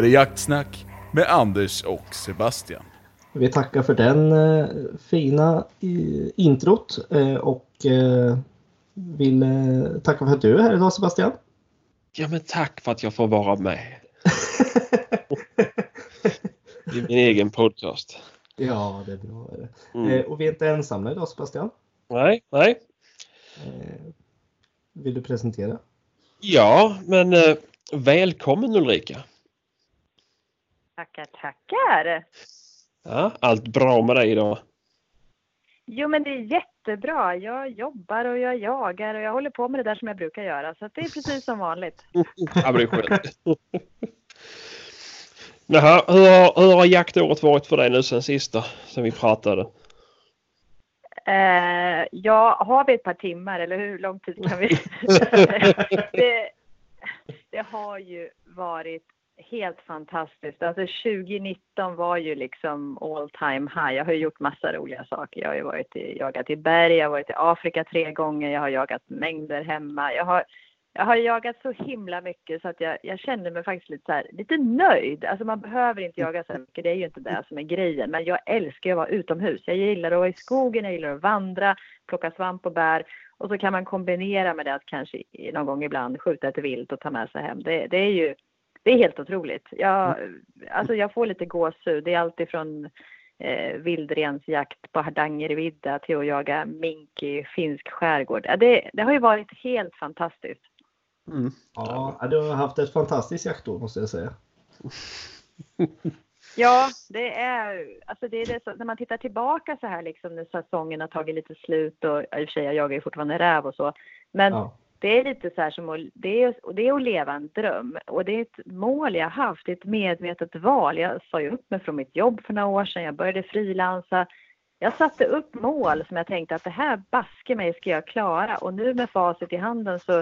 Det här är Jaktsnack med Anders och Sebastian. Vi tackar för den eh, fina i, introt eh, och eh, vill eh, tacka för att du är här idag Sebastian. Ja men tack för att jag får vara med. I min egen podcast. ja, det är bra. Mm. Eh, och vi är inte ensamma idag Sebastian. Nej, nej. Eh, vill du presentera? Ja, men eh, välkommen Ulrika. Tackar, tackar. Ja, allt bra med dig idag? Jo, men det är jättebra. Jag jobbar och jag jagar och jag håller på med det där som jag brukar göra. Så det är precis som vanligt. Ja, det är skönt. Jaha, hur har, hur har jaktåret varit för dig nu sen sista, sen vi pratade? Eh, ja, har vi ett par timmar eller hur lång tid kan vi? det, det har ju varit helt fantastiskt. Alltså 2019 var ju liksom all time high. Jag har ju gjort massa roliga saker. Jag har ju varit i, jagat i berg, jag har varit i Afrika tre gånger, jag har jagat mängder hemma. Jag har, jag har jagat så himla mycket så att jag, jag känner mig faktiskt lite, så här, lite nöjd. Alltså man behöver inte jaga så mycket, det är ju inte det som är grejen. Men jag älskar att vara utomhus. Jag gillar att vara i skogen, jag gillar att vandra, plocka svamp och bär. Och så kan man kombinera med det att kanske någon gång ibland skjuta ett vilt och ta med sig hem. Det, det är ju det är helt otroligt. Jag, alltså jag får lite gåshud. Det är alltifrån eh, vildrensjakt på Hardangervidda till att jaga mink i finsk skärgård. Det, det har ju varit helt fantastiskt. Mm. Ja, du har haft ett fantastiskt jaktår måste jag säga. Ja, det är, alltså det är det så, när man tittar tillbaka så här liksom när säsongen har tagit lite slut och i och för sig jag jagar ju fortfarande räv och så. Men Ja det är lite så här som att, det är, och det är att leva en dröm och det är ett mål jag haft, det är ett medvetet val. Jag sa ju upp mig från mitt jobb för några år sedan, jag började frilansa. Jag satte upp mål som jag tänkte att det här baske mig ska jag klara och nu med facit i handen så,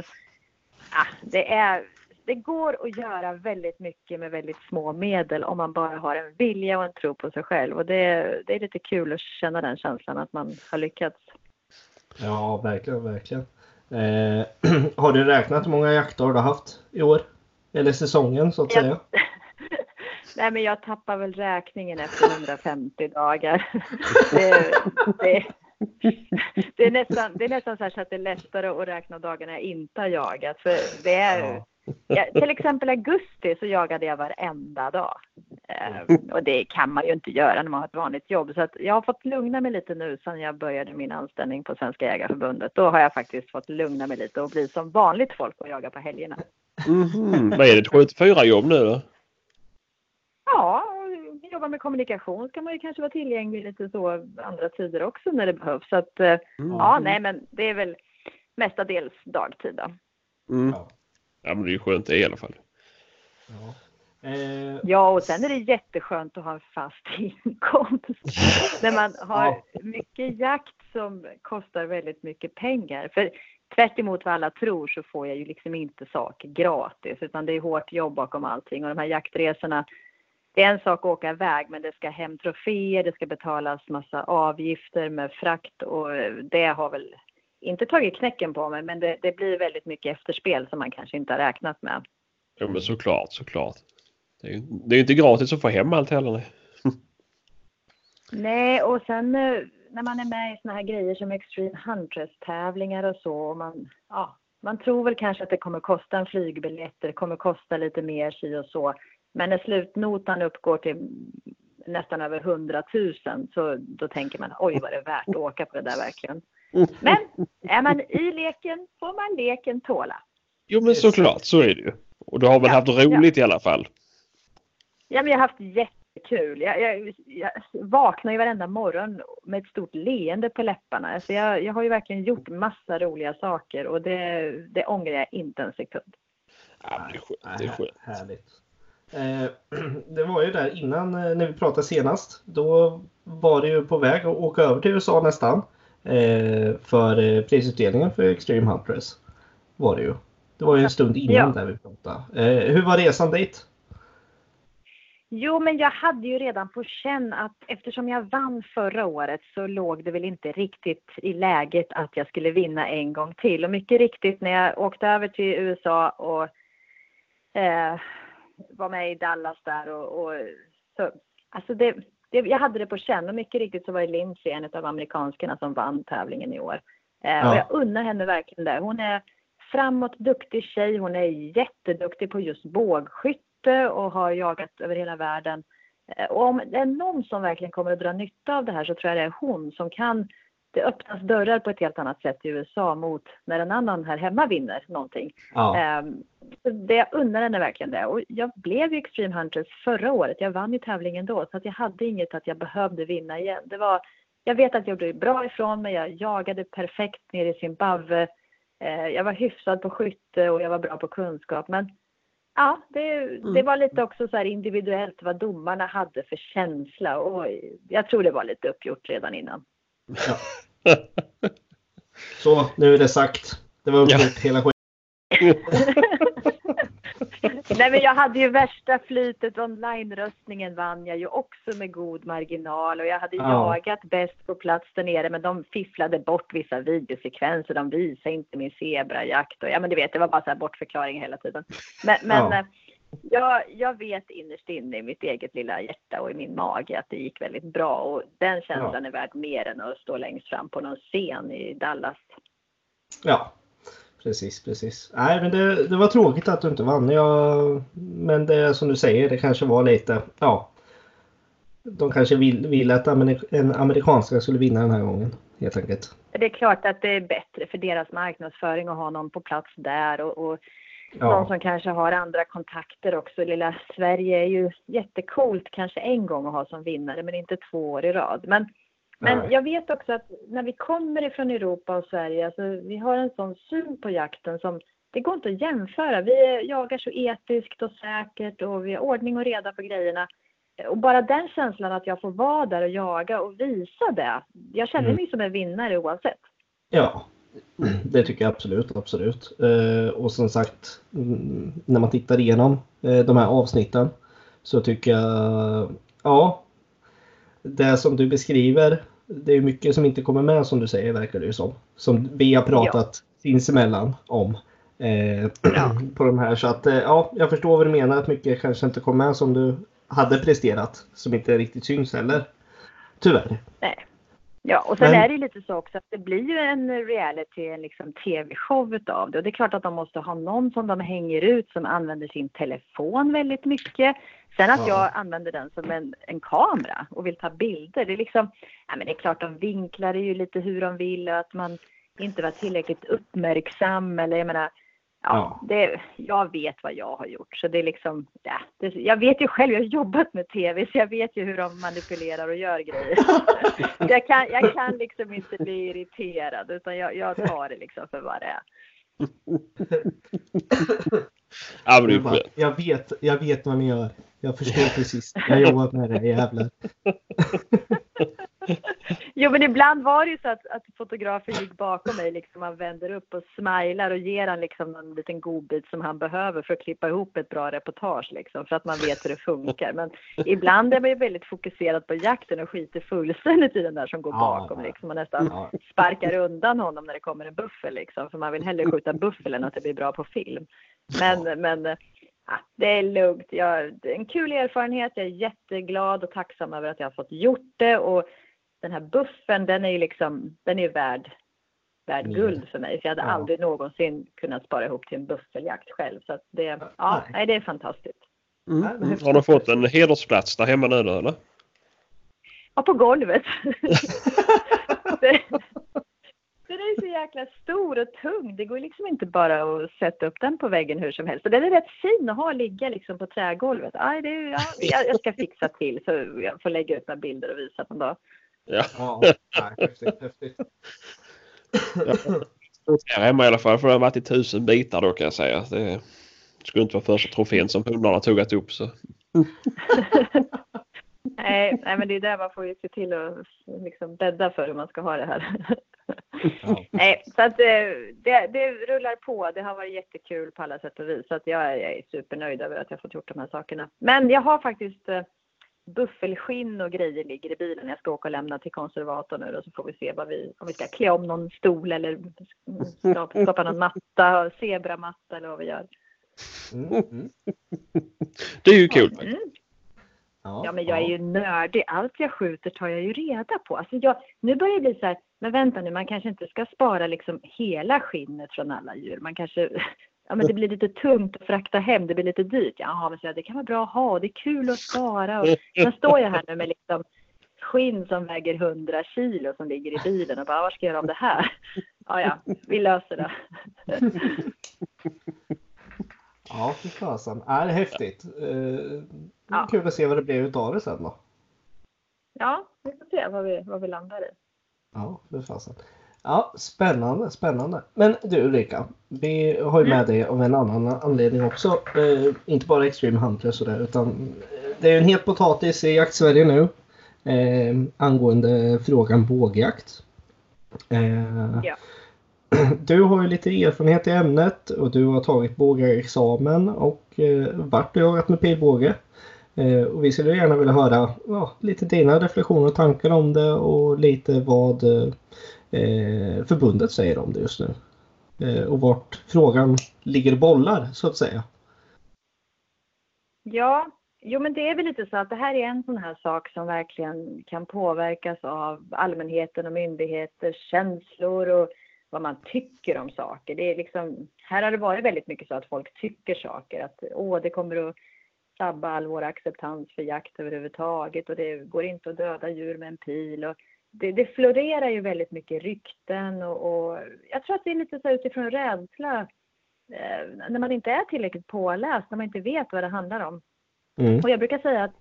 ah, det är, det går att göra väldigt mycket med väldigt små medel om man bara har en vilja och en tro på sig själv och det, det är lite kul att känna den känslan att man har lyckats. Ja, verkligen, verkligen. Eh, har du räknat hur många jaktdagar du har haft i år? Eller säsongen så att säga? Nej, men jag tappar väl räkningen efter 150 dagar. Det, det, det, är nästan, det är nästan så, så att det är lättare att räkna dagarna jag inte har jagat. För det är, Ja. Ja, till exempel augusti så jagade jag varenda dag. Eh, och det kan man ju inte göra när man har ett vanligt jobb. Så att jag har fått lugna mig lite nu sedan jag började min anställning på Svenska Jägareförbundet. Då har jag faktiskt fått lugna mig lite och bli som vanligt folk och jaga på helgerna. Mhm. Vad är det, ett 74 jobb nu då? Ja, och jobba med kommunikation ska man ju kanske vara tillgänglig lite så andra tider också när det behövs. Så att, eh, ja, nej, men det är väl mestadels dagtid då. Mm. Ja. Men det är ju skönt det i alla fall. Ja. Eh, Ja, och sen är det jätteskönt att ha en fast inkomst. När man har Ja. mycket jakt som kostar väldigt mycket pengar. För tvärt emot vad alla tror så får jag ju liksom inte saker gratis utan det är hårt jobb bakom allting och de här jaktresorna det är en sak att åka iväg men det ska hem troféer, det ska betalas massa avgifter med frakt och det har väl inte tagit knäcken på mig men det, det blir väldigt mycket efterspel som man kanske inte har räknat med. Jo, men såklart, såklart. Det är det är inte gratis att få hem allt heller. nej. Nej, och sen eh, när man är med i såna här grejer som Extreme Huntress-tävlingar och så, och man, ja, man tror väl kanske att det kommer kosta en flygbiljett, det kommer kosta lite mer si och så. Men när slutnotan uppgår till nästan över 100 000 så då tänker man oj vad det är värt att åka på det där verkligen. Men är man i leken får man leken tåla. Jo, men såklart, så är det ju. Och du har väl Ja, haft roligt i alla fall? Ja, men jag har haft jättekul. Jag, jag, jag vaknar ju varenda morgon med ett stort leende på läpparna. Alltså jag, jag har ju verkligen gjort massa roliga saker och det, det ångrar jag inte en sekund. Ja, men det är skönt. Det är skönt. Härligt. Eh, det var ju där innan eh, när vi pratade senast. Då var det ju på väg att åka över till USA nästan. Eh, för eh, prisutdelningen för Extreme Huntress. Var det ju. Det var ju en stund innan Ja. där vi pratade. Eh, hur var resan dit? Jo, men jag hade ju redan på känn att eftersom jag vann förra året så låg det väl inte riktigt i läget att jag skulle vinna en gång till. Och mycket riktigt när jag åkte över till USA och eh, var med i Dallas där och, och så, alltså det, det, jag hade det på känn och mycket riktigt så var det Lindsay, en av amerikanskarna, som vann tävlingen i år. Eh, Ja. Och jag unnar henne verkligen det. Hon är framåt duktig tjej. Hon är jätteduktig på just bågskytte och har jagat över hela världen. Eh, Och om det är någon som verkligen kommer att dra nytta av det här så tror jag det är hon som kan det öppnas dörrar på ett helt annat sätt i USA mot när en annan här hemma vinner någonting. Ja. Ehm, det jag undrar henne verkligen det. Och jag blev ju Extreme Hunters förra året. Jag vann ju tävlingen då så att jag hade inget att jag behövde vinna igen. Det var, jag vet att jag gjorde bra ifrån mig. Jag jagade perfekt nere i Zimbabwe. Eh, jag var hyfsad på skytte och jag var bra på kunskap. Men ja, det, det var lite också så här individuellt vad domarna hade för känsla. Och jag tror det var lite uppgjort redan innan. Så, nu är det sagt. Det var uppgjort hela skiten. Nej men jag hade ju värsta flytet. Online-röstningen vann jag ju också med god marginal och jag hade Ja. jagat bäst på plats där nere men de fifflade bort vissa videosekvenser. De visade inte min zebrajakt och ja men du vet det var bara så här bortförklaringar hela tiden. Men, men Ja. Jag, jag vet innerst inne i mitt eget lilla hjärta och i min mage att det gick väldigt bra och den känslan är värd mer än att stå längst fram på någon scen i Dallas. Ja, precis, precis. Nej, men det, det var tråkigt att du inte vann. Jag, men det som du säger, det kanske var lite, ja. De kanske vill, vill att en amerikanska skulle vinna den här gången, helt enkelt. Det är klart att det är bättre för deras marknadsföring att ha någon på plats där och, och någon Ja, som kanske har andra kontakter också. Lilla Sverige är ju jättecoolt kanske en gång att ha som vinnare men inte två år i rad. Men, men jag vet också att när vi kommer ifrån Europa och Sverige, alltså, vi har en sån syn på jakten som det går inte att jämföra. Vi jagar så etiskt och säkert och vi har ordning och reda på grejerna. Och bara den känslan att jag får vara där och jaga och visa det. Jag känner Mm. mig som en vinnare oavsett. ja. Det tycker jag absolut, absolut. Eh, och som sagt, mm, när man tittar igenom eh, de här avsnitten så tycker jag, ja. Det som du beskriver, det är mycket som inte kommer med som du säger verkar det ju som. Som vi har pratat sinsemellan om. Eh, Ja. på de här. Så att eh, ja, jag förstår vad du menar att mycket kanske inte kom med som du hade presterat. Som inte riktigt syns heller. Tyvärr. Nej. Ja, och sen Men- är det ju lite så också att det blir ju en reality, en liksom tv-show utav det. Och det är klart att de måste ha någon som de hänger ut som använder sin telefon väldigt mycket. Sen att Ja. jag använder den som en, en kamera och vill ta bilder. Det är liksom, ja men det är klart de vinklar det ju lite hur de vill och att man inte var tillräckligt uppmärksam eller jag menar, ja, Ja. Det, jag vet vad jag har gjort. Så det är liksom, ja, det, jag vet ju själv, jag har jobbat med tv så jag vet ju hur de manipulerar och gör grejer. jag, kan, jag kan liksom inte bli irriterad utan jag, jag tar det liksom för vad det är. Ja, men det är Jag, ju bara, jag, vet, jag vet vad ni gör. Jag förstår precis. Jag har jobbat med det jävlar. Jo men ibland var det ju så att, att fotografen gick bakom mig liksom han vänder upp och smilar och ger han liksom en liten godbit som han behöver för att klippa ihop ett bra reportage liksom för att man vet hur det funkar. Men ibland är man ju väldigt fokuserad på jakten och skiter fullständigt i den där som går bakom liksom och nästan sparkar undan honom när det kommer en buffel liksom för man vill hellre skjuta buffel än att det blir bra på film. Men, men ja, det är lugnt. Jag, det är en kul erfarenhet. Jag är jätteglad och tacksam över att jag har fått gjort det och den här buffen den är ju liksom, den är värd, värd Mm. guld för mig. För jag hade Ja. aldrig någonsin kunnat spara ihop till en buffeljakt själv. Så att det, Nej. ja, nej, det är fantastiskt. Nej, Mm. häftigt. Har du fått en hedersplats där hemma nu då eller? Ja, på golvet. det, den är så jäkla stor och tung. Det går liksom inte bara att sätta upp den på väggen hur som helst. Och den är rätt fin att ha ligga liksom på trägolvet. Aj, det är, ja, jag, jag ska fixa till så jag får lägga ut några bilder och visa någon dag. Ja. Ja, nej, häftigt, häftigt. Här hemma i alla fall. För det har varit i tusen bitar då kan jag säga. Det skulle inte vara första trofén som hundarna tuggat upp. Så. Nej, nej, men det är där man får ju se till att liksom bädda för hur man ska ha det här. Ja. Nej, så att eh, det, det rullar på. Det har varit jättekul på alla sätt och vis. Så att jag, är- jag är supernöjd över att jag fått gjort de här sakerna. Men jag har faktiskt eh, buffelskinn och grejer ligger i bilen. Jag ska åka och lämna till konservatorn nu och så får vi se vad vi, om vi ska klä om någon stol eller skapa, skapa någon matta, zebramatta eller vad vi gör. Mm, mm. Det är ju kul. Mm. Ja, Ja, men jag är ju nördig. Allt jag skjuter tar jag ju reda på. Alltså jag, nu börjar det bli så här, men vänta nu, man kanske inte ska spara liksom hela skinnet från alla djur. Man kanske, ja men det blir lite tungt att frakta hem, det blir lite dyrt. Ja, men så här, det kan vara bra att ha, det är kul att spara. Och sen står jag här nu med liksom skinn som väger 100 kilo som ligger i bilen och bara, vad ska jag göra av det här? Ja, ja, vi löser det. Ja, fy fasen. Ja, det är häftigt. Eh, Ja. Kul att se vad det blir utav det sen då. Ja, vi får se vad vi, vad vi landar i. Ja, för fasen. Ja, spännande, spännande. Men du Ulrika, vi har ju med dig av en annan anledning också. Eh, inte bara Extreme Hunter och sådär, utan eh, det är ju en het potatis i jaktsverige nu. Eh, angående frågan bågjakt. Eh, Ja. Du har ju lite erfarenhet i ämnet och du har tagit bågarexamen och eh, varit och jagat med pilbåge. Eh, och vi skulle gärna vilja höra ja, lite dina reflektioner och tankar om det och lite vad eh, Eh, förbundet säger om det just nu. Eh, och vart frågan ligger bollar så att säga. Ja, jo men det är väl lite så att det här är en sån här sak som verkligen kan påverkas av allmänheten och myndigheters känslor och vad man tycker om saker. Det är liksom, här har det varit väldigt mycket så att folk tycker saker, att åh, det kommer att sabba all vår acceptans för jakt överhuvudtaget och det går inte att döda djur med en pil. Och det, det florerar ju väldigt mycket rykten och, och jag tror att det är lite så utifrån rädsla eh, när man inte är tillräckligt påläst, när man inte vet vad det handlar om. Mm. Och jag brukar säga att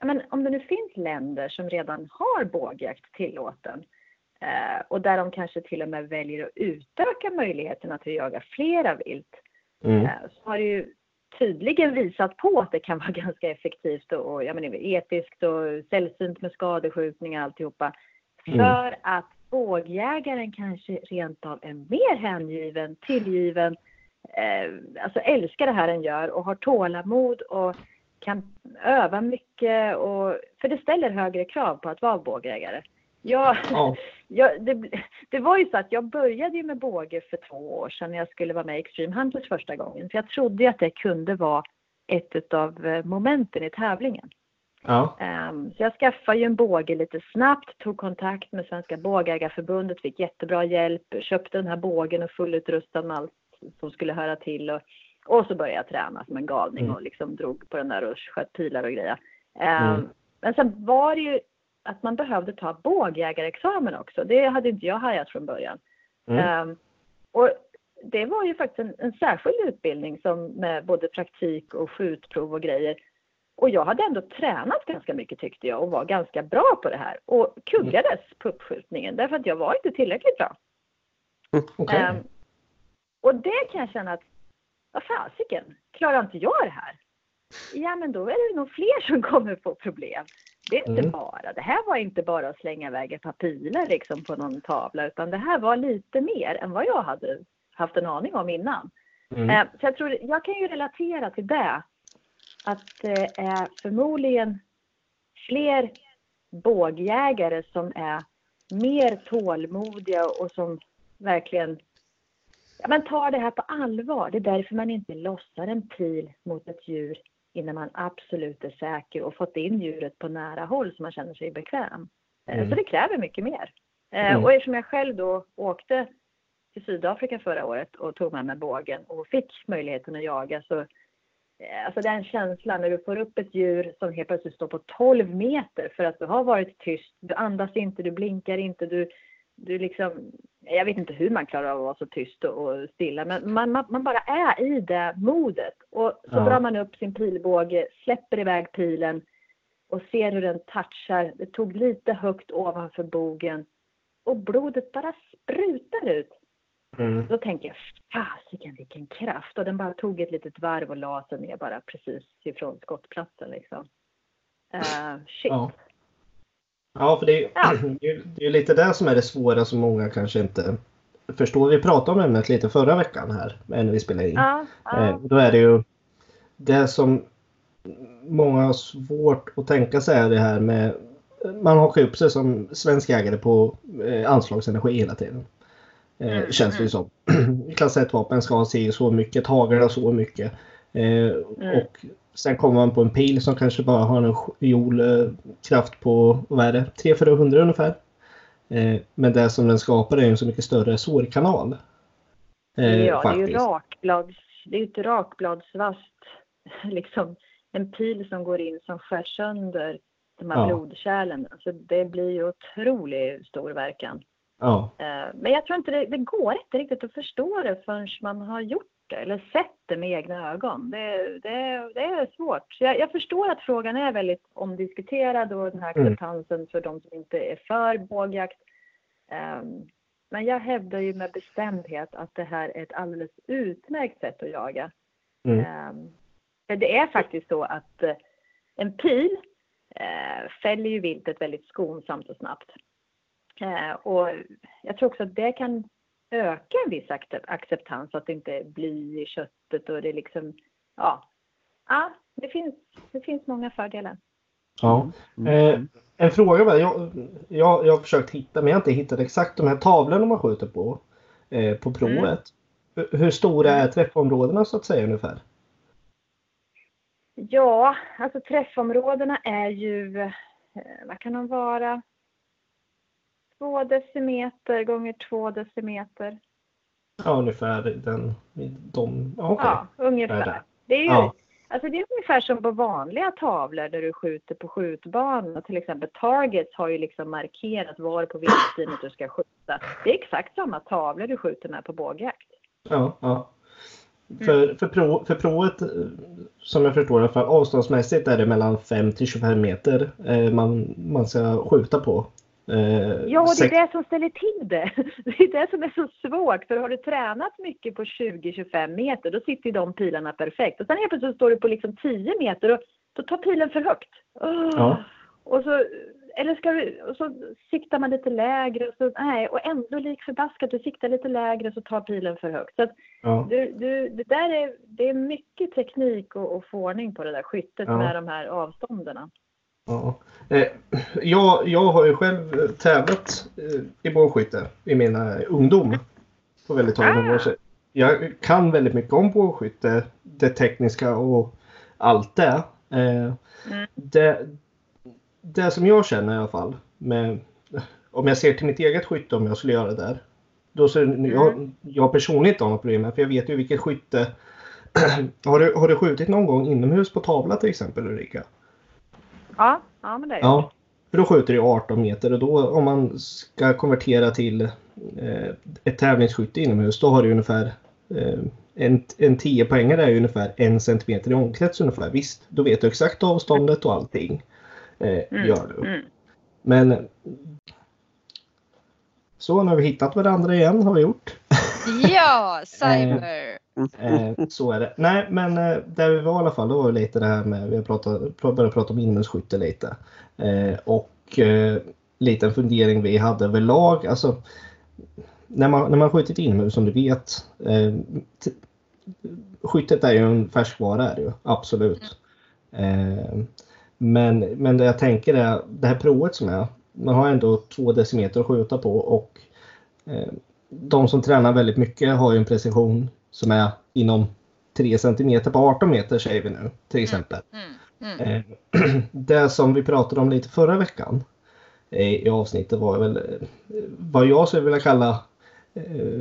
ja, men om det nu finns länder som redan har bågjakt tillåten eh, och där de kanske till och med väljer att utöka möjligheterna till att jaga flera vilt Mm. eh, så har det ju tydligen visat på att det kan vara ganska effektivt och, och jag menar, etiskt och sällsynt med skadeskjutningar och alltihopa. Mm. För att bågjägaren kanske rent av är mer hängiven, tillgiven, eh, alltså älskar det här den gör och har tålamod och kan öva mycket och för det ställer högre krav på att vara bågjägare. Jag, Ja. jag, det, det var ju så att jag började ju med båge för två år sedan när jag skulle vara med i Extreme Hunters första gången. För jag trodde ju att det kunde vara ett av momenten i tävlingen. Ja. Ehm, så jag skaffade ju en båge lite snabbt, tog kontakt med Svenska Bågägarförbundet, fick jättebra hjälp, köpte den här bågen och fullutrustad med allt som skulle höra till. Och, och så började jag träna som en galning Mm. och liksom drog på den där och sköt pilar och grejer. Ehm, Mm. Men sen var det ju att man behövde ta bågjägarexamen också. Det hade inte jag hajat från början. Mm. Ehm, och det var ju faktiskt en, en särskild utbildning som med både praktik och skjutprov och grejer. Och jag hade ändå tränat ganska mycket tyckte jag och var ganska bra på det här. Och kuggades på uppskjutningen därför att jag var inte tillräckligt bra. Okej. Ehm, och det kan jag känna att, vad fasiken, klarar inte jag det här? Ja men då är det nog fler som kommer få problem. Det är inte Mm. bara, det här var inte bara att slänga iväg ett par pilar liksom på någon tavla utan det här var lite mer än vad jag hade haft en aning om innan. Mm. Eh, Så jag, tror, jag kan ju relatera till det. Att det är förmodligen fler bågjägare som är mer tålmodiga och som verkligen ja, men tar det här på allvar. Det är därför man inte lossar en pil mot ett djur innan man absolut är säker och fått in djuret på nära håll så man känner sig bekväm. Eh, Mm. Så det kräver mycket mer. Eh, Mm. Och eftersom jag själv då åkte till Sydafrika förra året och tog med mig bågen och fick möjligheten att jaga så Alltså den känslan när du får upp ett djur som helt plötsligt står på 12 meter för att du har varit tyst. Du andas inte, du blinkar inte, du, du liksom... Jag vet inte hur man klarar av att vara så tyst och, och stilla men man, man, man bara är i det modet. Och så Ja. drar man upp sin pilbåge, släpper iväg pilen och ser hur den touchar. Det tog lite högt ovanför bogen och blodet bara sprutar ut. Mm. Då tänker jag, fasiken vilken kraft! Och den bara tog ett litet varv och la sig ner bara precis ifrån skottplatsen liksom. Uh, shit. Ja. Ja, för det är, Ja. det är lite det som är det svåra som många kanske inte förstår. Vi pratade om ämnet lite förra veckan här eh, när vi spelade in. Ja, Eh, ja, och Då är det ju det som många har svårt att tänka sig är det här med man hakar upp sig som svensk jägare på eh, anslagsenergi hela tiden. Eh, Mm, Känns det ju som. Klass 1-vapen ska ha si så mycket, och så mycket. Eh, Mm. Och sen kommer man på en pil som kanske bara har en joule-kraft på, vad är det, 300-400 ungefär. Eh, men det som den skapar är en så mycket större sårkanal. Eh, ja, det är ju faktiskt. rakblads, det är ett rakbladsvast, liksom en pil som går in som skär sönder de här Ja. blodkärlen. Så det blir ju otroligt stor verkan. Ja, Eh, Men jag tror inte det, det går inte riktigt att förstå det förrän man har gjort det eller sett det med egna ögon. Det, det, det är svårt. Jag, jag förstår att frågan är väldigt omdiskuterad och den här Mm. acceptansen för de som inte är för bågjakt. Ehm, Men jag hävdar ju med bestämdhet att det här är ett alldeles utmärkt sätt att jaga. mm. Ehm, det är faktiskt så att eh, en pil eh, fäller ju viltet väldigt skonsamt och snabbt. Eh, och jag tror också att det kan öka en viss accept- acceptans att det inte bly i köttet och det är liksom, ja. Ja, det finns, det finns många fördelar. ja. Eh, en fråga bara. Jag, jag, jag har försökt hitta, men jag har inte hittat exakt de här tavlorna man skjuter på. Eh, på provet. Mm. Hur- Hur stora är träffområdena så att säga ungefär? Ja, alltså träffområdena är ju, eh, vad kan de vara? Två decimeter gånger två decimeter. Ja, ungefär den, de, okej. Ja, Är det? ungefär. Det är ju Ja. alltså det är ungefär som på vanliga tavlor där du skjuter på skjutbanan. Till exempel Targets har ju liksom markerat var på viltstinet du ska skjuta. Det är exakt samma tavlor du skjuter med på bågjakt. Ja, ja. För, för, pro, för provet, som jag förstår det, för avståndsmässigt är det mellan 5 till 25 meter eh, man, man ska skjuta på. Eh, Ja, och det är det som ställer till det. Det är det som är så svårt. För har du tränat mycket på 20-25 meter, då sitter ju de pilarna perfekt. Och sen helt plötsligt står du på liksom 10 meter och då tar pilen för högt. Åh. Ja. Och så, eller ska du, och så siktar man lite lägre och så, nej, och ändå lik förbaskat, du siktar lite lägre så tar pilen för högt. Så ja, du, du, det där är, det är mycket teknik och, och få ordning på det där skyttet Ja. med de här avstånden. Ja. Eh, jag, jag har ju själv eh, tävlat eh, i bågskytte i min eh, ungdom. På väldigt många Ah. år sedan. Jag kan väldigt mycket om bågskytte, det tekniska och allt det. Mm. det. Det som jag känner i alla fall, med, om jag ser till mitt eget skytte om jag skulle göra det där. Då så, jag, jag personligen inte har något problem med, för jag vet ju vilket skytte. har, du, har du skjutit någon gång inomhus på tavla till exempel Ulrika? Ja, ja men det är. Ja. För då skjuter du 18 meter och då om man ska konvertera till eh, ett tävlingsskytte inomhus då har du ungefär eh, en, en 10 poängare är ungefär en centimeter i omkrets ungefär. Visst, då vet du exakt avståndet och allting. Eh, Mm, Gör du. Mm. Men så, nu har vi hittat varandra igen har vi gjort. Ja, cyber. Eh, så är det. Nej, men eh, där vi var i alla fall, då var det lite det här med, vi har pratat, börjat prata om inomhusskytte lite. Eh, och eh, lite en fundering vi hade överlag. Alltså, när man, när man skjutit inomhus som du vet. Eh, skyttet är ju en färskvara, är det ju. Absolut. Eh, men, men det jag tänker är, det här provet som är, man har ändå två decimeter att skjuta på och eh, de som tränar väldigt mycket har ju en precision som är inom 3 cm på 18 meter säger vi nu till exempel. Mm, mm. Eh, Det som vi pratade om lite förra veckan eh, i avsnittet var väl eh, vad jag skulle vilja kalla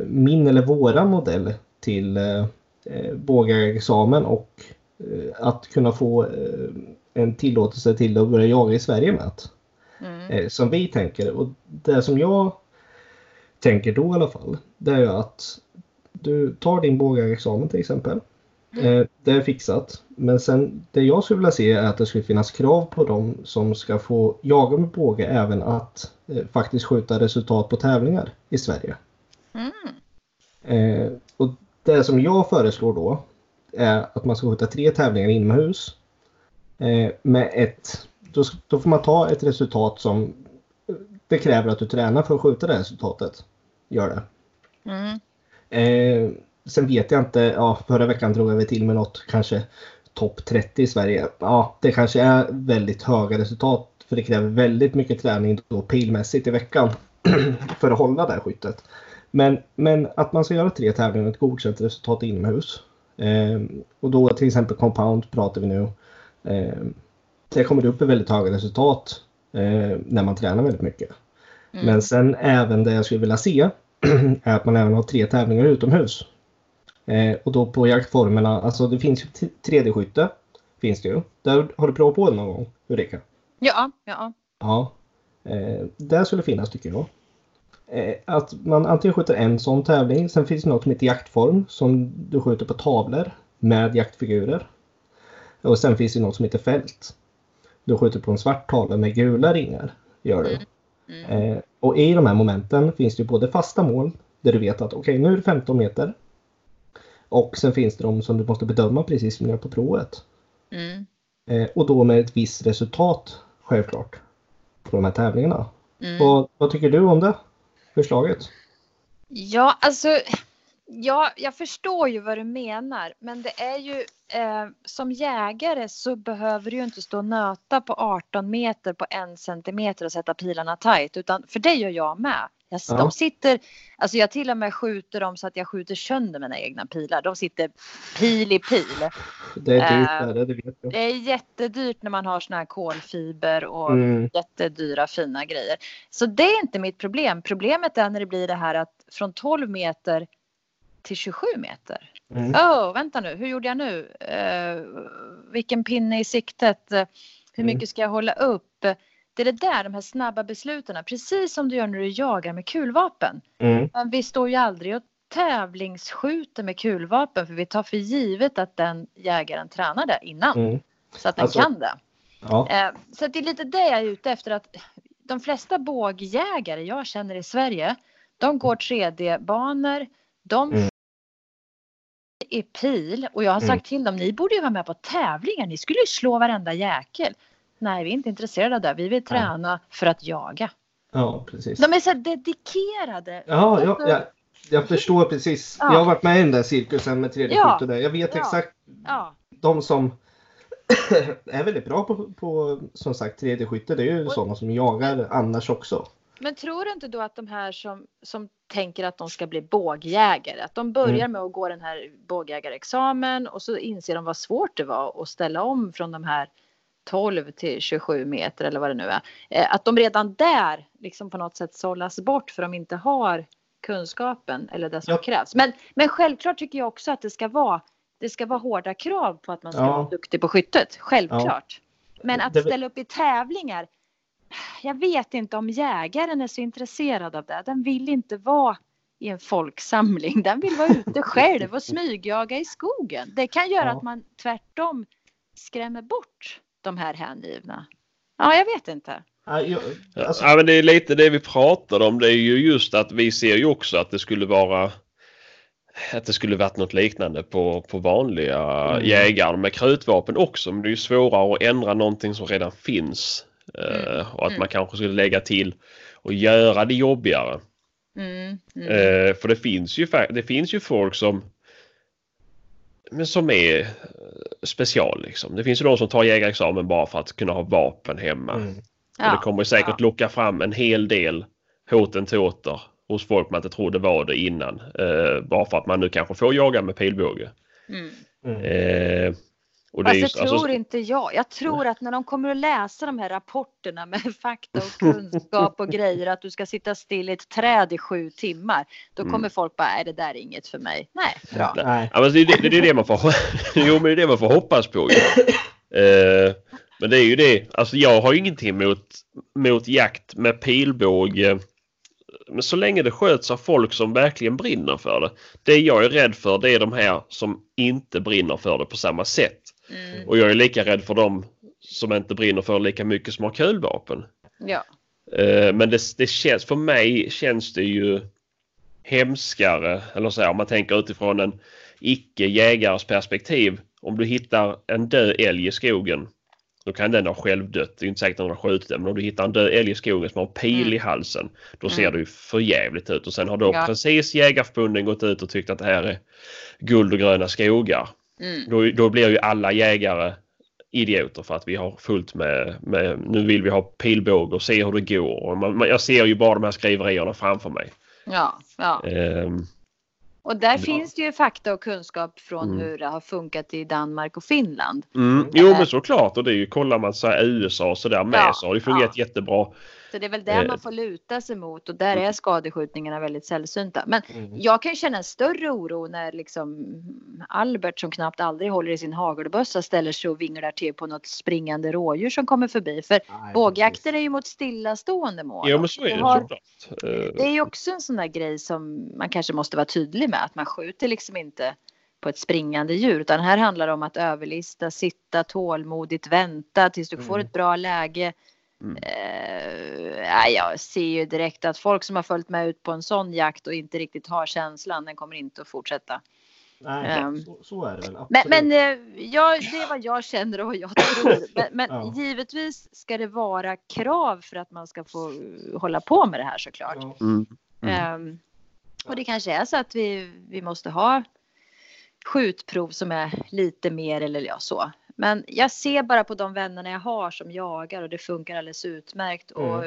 min eller våra modell till bågexamen och att kunna få en tillåtelse till att börja jaga i Sverige med. Mm. Som vi tänker och det som jag tänker då i alla fall det är ju att du tar din bågexamen till exempel. Eh, det är fixat. Men sen det jag skulle vilja se är att det skulle finnas krav på dem som ska få jaga med båge även att eh, faktiskt skjuta resultat på tävlingar i Sverige. Mm. Eh, och det som jag föreslår då är att man ska skjuta tre tävlingar inomhus. Eh, med ett, då, då får man ta ett resultat som det kräver att du tränar för att skjuta det resultatet. Gör det. Mm. Eh, sen vet jag inte, ja, förra veckan drog jag väl till med något kanske topp 30 i Sverige. Ja, det kanske är väldigt höga resultat för det kräver väldigt mycket träning då pilmässigt i veckan för att hålla det här skyttet. Men, men att man ska göra tre tävlingar och ett godkänt resultat inomhus. Eh, och då till exempel compound pratar vi nu. Eh, det kommer upp i väldigt höga resultat eh, när man tränar väldigt mycket. Mm. Men sen även det jag skulle vilja se är att man även har tre tävlingar utomhus. Eh, och då på jaktformerna, alltså det finns ju 3D-skytte. Finns det ju. Där har du provat på det någon gång Ulrika? Ja, ja. Ja. Eh, där skulle finnas tycker jag. Eh, att man antingen skjuter en sån tävling, sen finns det något som heter jaktform som du skjuter på tavlor med jaktfigurer. Och sen finns det något som heter fält. Du skjuter på en svart tavla med gula ringar. Gör du. Mm. Eh, och i de här momenten finns det ju både fasta mål där du vet att okej nu är det 15 meter. Och sen finns det de som du måste bedöma precis som du gör på provet. Mm. Eh, och då med ett visst resultat självklart. På de här tävlingarna. Mm. Vad, vad tycker du om det förslaget? Ja, alltså. Ja, jag förstår ju vad du menar, men det är ju eh, som jägare så behöver du ju inte stå och nöta på 18 meter på en centimeter och sätta pilarna tight, utan för det gör jag med. Jag, Ja. De sitter, alltså jag till och med skjuter dem så att jag skjuter sönder mina egna pilar. De sitter pil i pil. Det är dyrt, Eh, det vet jag. Det är jättedyrt när man har såna här kolfiber och Mm, jättedyra fina grejer. Så det är inte mitt problem. Problemet är när det blir det här att från 12 meter till 27 meter. Mm, Åh, vänta nu, hur gjorde jag nu? Eh, vilken pinne i siktet? Hur Mm. mycket ska jag hålla upp? Det är det där, de här snabba besluten, precis som du gör när du jagar med kulvapen. mm, Men vi står ju aldrig och tävlingsskjuter med kulvapen för vi tar för givet att den jägaren tränade innan mm. så att den Alltså- kan det. Ja, Eh, Så det är lite det jag är ute efter att de flesta bågjägare jag känner i Sverige, de går 3D-banor, de I pil och jag har sagt Mm. till dem, ni borde ju vara med på tävlingar, ni skulle ju slå varenda jäkel. Nej, vi är inte intresserade av det, vi vill träna för att jaga. ja precis. De är så dedikerade. Ja, ja, ja, jag förstår precis. Ja. Jag har varit med i den där cirkusen med 3D Ja. och där. Jag vet Ja. exakt Ja, de som är väldigt bra på, på som sagt 3D-skytte. Det är ju Och- sådana som jagar annars också. Men tror du inte då att de här som, som tänker att de ska bli bågjägare, att de börjar Mm. med att gå den här bågjägarexamen och så inser de vad svårt det var att ställa om från de här 12 till 27 meter eller vad det nu är. Eh, Att de redan där liksom på något sätt sållas bort för de inte har kunskapen eller det som Ja. krävs. Men, men självklart tycker jag också att det ska vara det ska vara hårda krav på att man ska Ja. vara duktig på skyttet. Självklart. Men att ställa upp i tävlingar jag vet inte om jägaren är så intresserad av det. Den vill inte vara i en folksamling. Den vill vara ute själv och smygjaga i skogen. Det kan göra Ja. att man tvärtom skrämmer bort de här hängivna. Ja, jag vet inte. Alltså, Ja, men det är lite det vi pratade om. Det är ju just att vi ser ju också att det skulle vara att det skulle varit något liknande på, på vanliga Mm. jägare med krutvapen också. Men det är ju svårare att ändra någonting som redan finns. Mm. Eh, och att Mm. man kanske skulle lägga till och göra det jobbigare. Mm, mm. Eh, för det finns ju det finns ju folk som men som är eh, special liksom. Det finns ju de som tar jägarexamen bara för att kunna ha vapen hemma. mm, Och det kommer säkert ja. locka fram en hel del hoten-tåter hos folk man inte trodde var det innan. Eh, bara för att man nu kanske får jaga med pilbåge. Mm. mm. Eh, och det Fast är ju, det tror alltså, inte jag. Jag tror att när de kommer att läsa de här rapporterna med fakta och kunskap och grejer att du ska sitta still i ett träd i sju timmar. Då Mm. kommer folk bara, är det där är inget för mig. Nej, bra. Nej. ja, men det, det, det är det man får, jo, men det är det man får hoppas på. Eh, men det är ju det, alltså jag har ingenting mot, mot jakt med pilbåge. Men så länge det sköts av folk som verkligen brinner för det. Det jag är rädd för det är de här som inte brinner för det på samma sätt. Mm. Och jag är lika rädd för dem som inte brinner för lika mycket som har kulvapen. Ja. Eh, Men det, det känns, för mig känns det ju hemskare, eller så här, om man tänker utifrån en icke-jägares perspektiv. Om du hittar en död älg i skogen, då kan den ha självdött. Det är inte säkert att den har skjutit den, men om du hittar en död älg i skogen som har en pil Mm. i halsen, då Mm. ser det ju för jävligt ut. Och sen har då Ja. precis Jägarförbunden gått ut och tyckt att det här är guld och gröna skogar. Mm. Då, då blir ju alla jägare idioter för att vi har fullt med, med nu vill vi ha pilbåge och se hur det går. Och man, man, jag ser ju bara de här skriverierna framför mig. Ja, ja. Ehm, Och där Ja. finns det ju fakta och kunskap från Mm. hur det har funkat i Danmark och Finland. mm, jo men såklart och det är ju kollar man så här USA och sådär med Ja, så har det fungerat jättebra. Så det är väl där Eh. man får luta sig mot och där är skadeskjutningarna väldigt sällsynta. Men Mm. jag kan ju känna en större oro när liksom Albert som knappt aldrig håller i sin hagelbössa ställer sig och vinglar till på något springande rådjur som kommer förbi. För Nej, bågjakter är ju mot stillastående mål. Jo men så är det har- såklart. Eh, Det är ju också en sån där grej som man kanske måste vara tydlig med att man skjuter liksom inte på ett springande djur utan här handlar det om att överlista, sitta tålmodigt, vänta tills du får Mm. ett bra läge. Mm. Eh, ja, jag ser ju direkt att folk som har följt med ut på en sån jakt och inte riktigt har känslan, den kommer inte att fortsätta. Nej, Ehm. så, så är det väl. Men, absolut. men eh, ja, det är vad jag känner och vad jag tror. Men, men Ja. givetvis ska det vara krav för att man ska få hålla på med det här såklart. Ja. Mm. Mm. Ehm, och det kanske är så att vi, vi måste ha skjutprov som är lite mer eller ja så. Men jag ser bara på de vännerna jag har som jagar och det funkar alldeles utmärkt. Mm. Och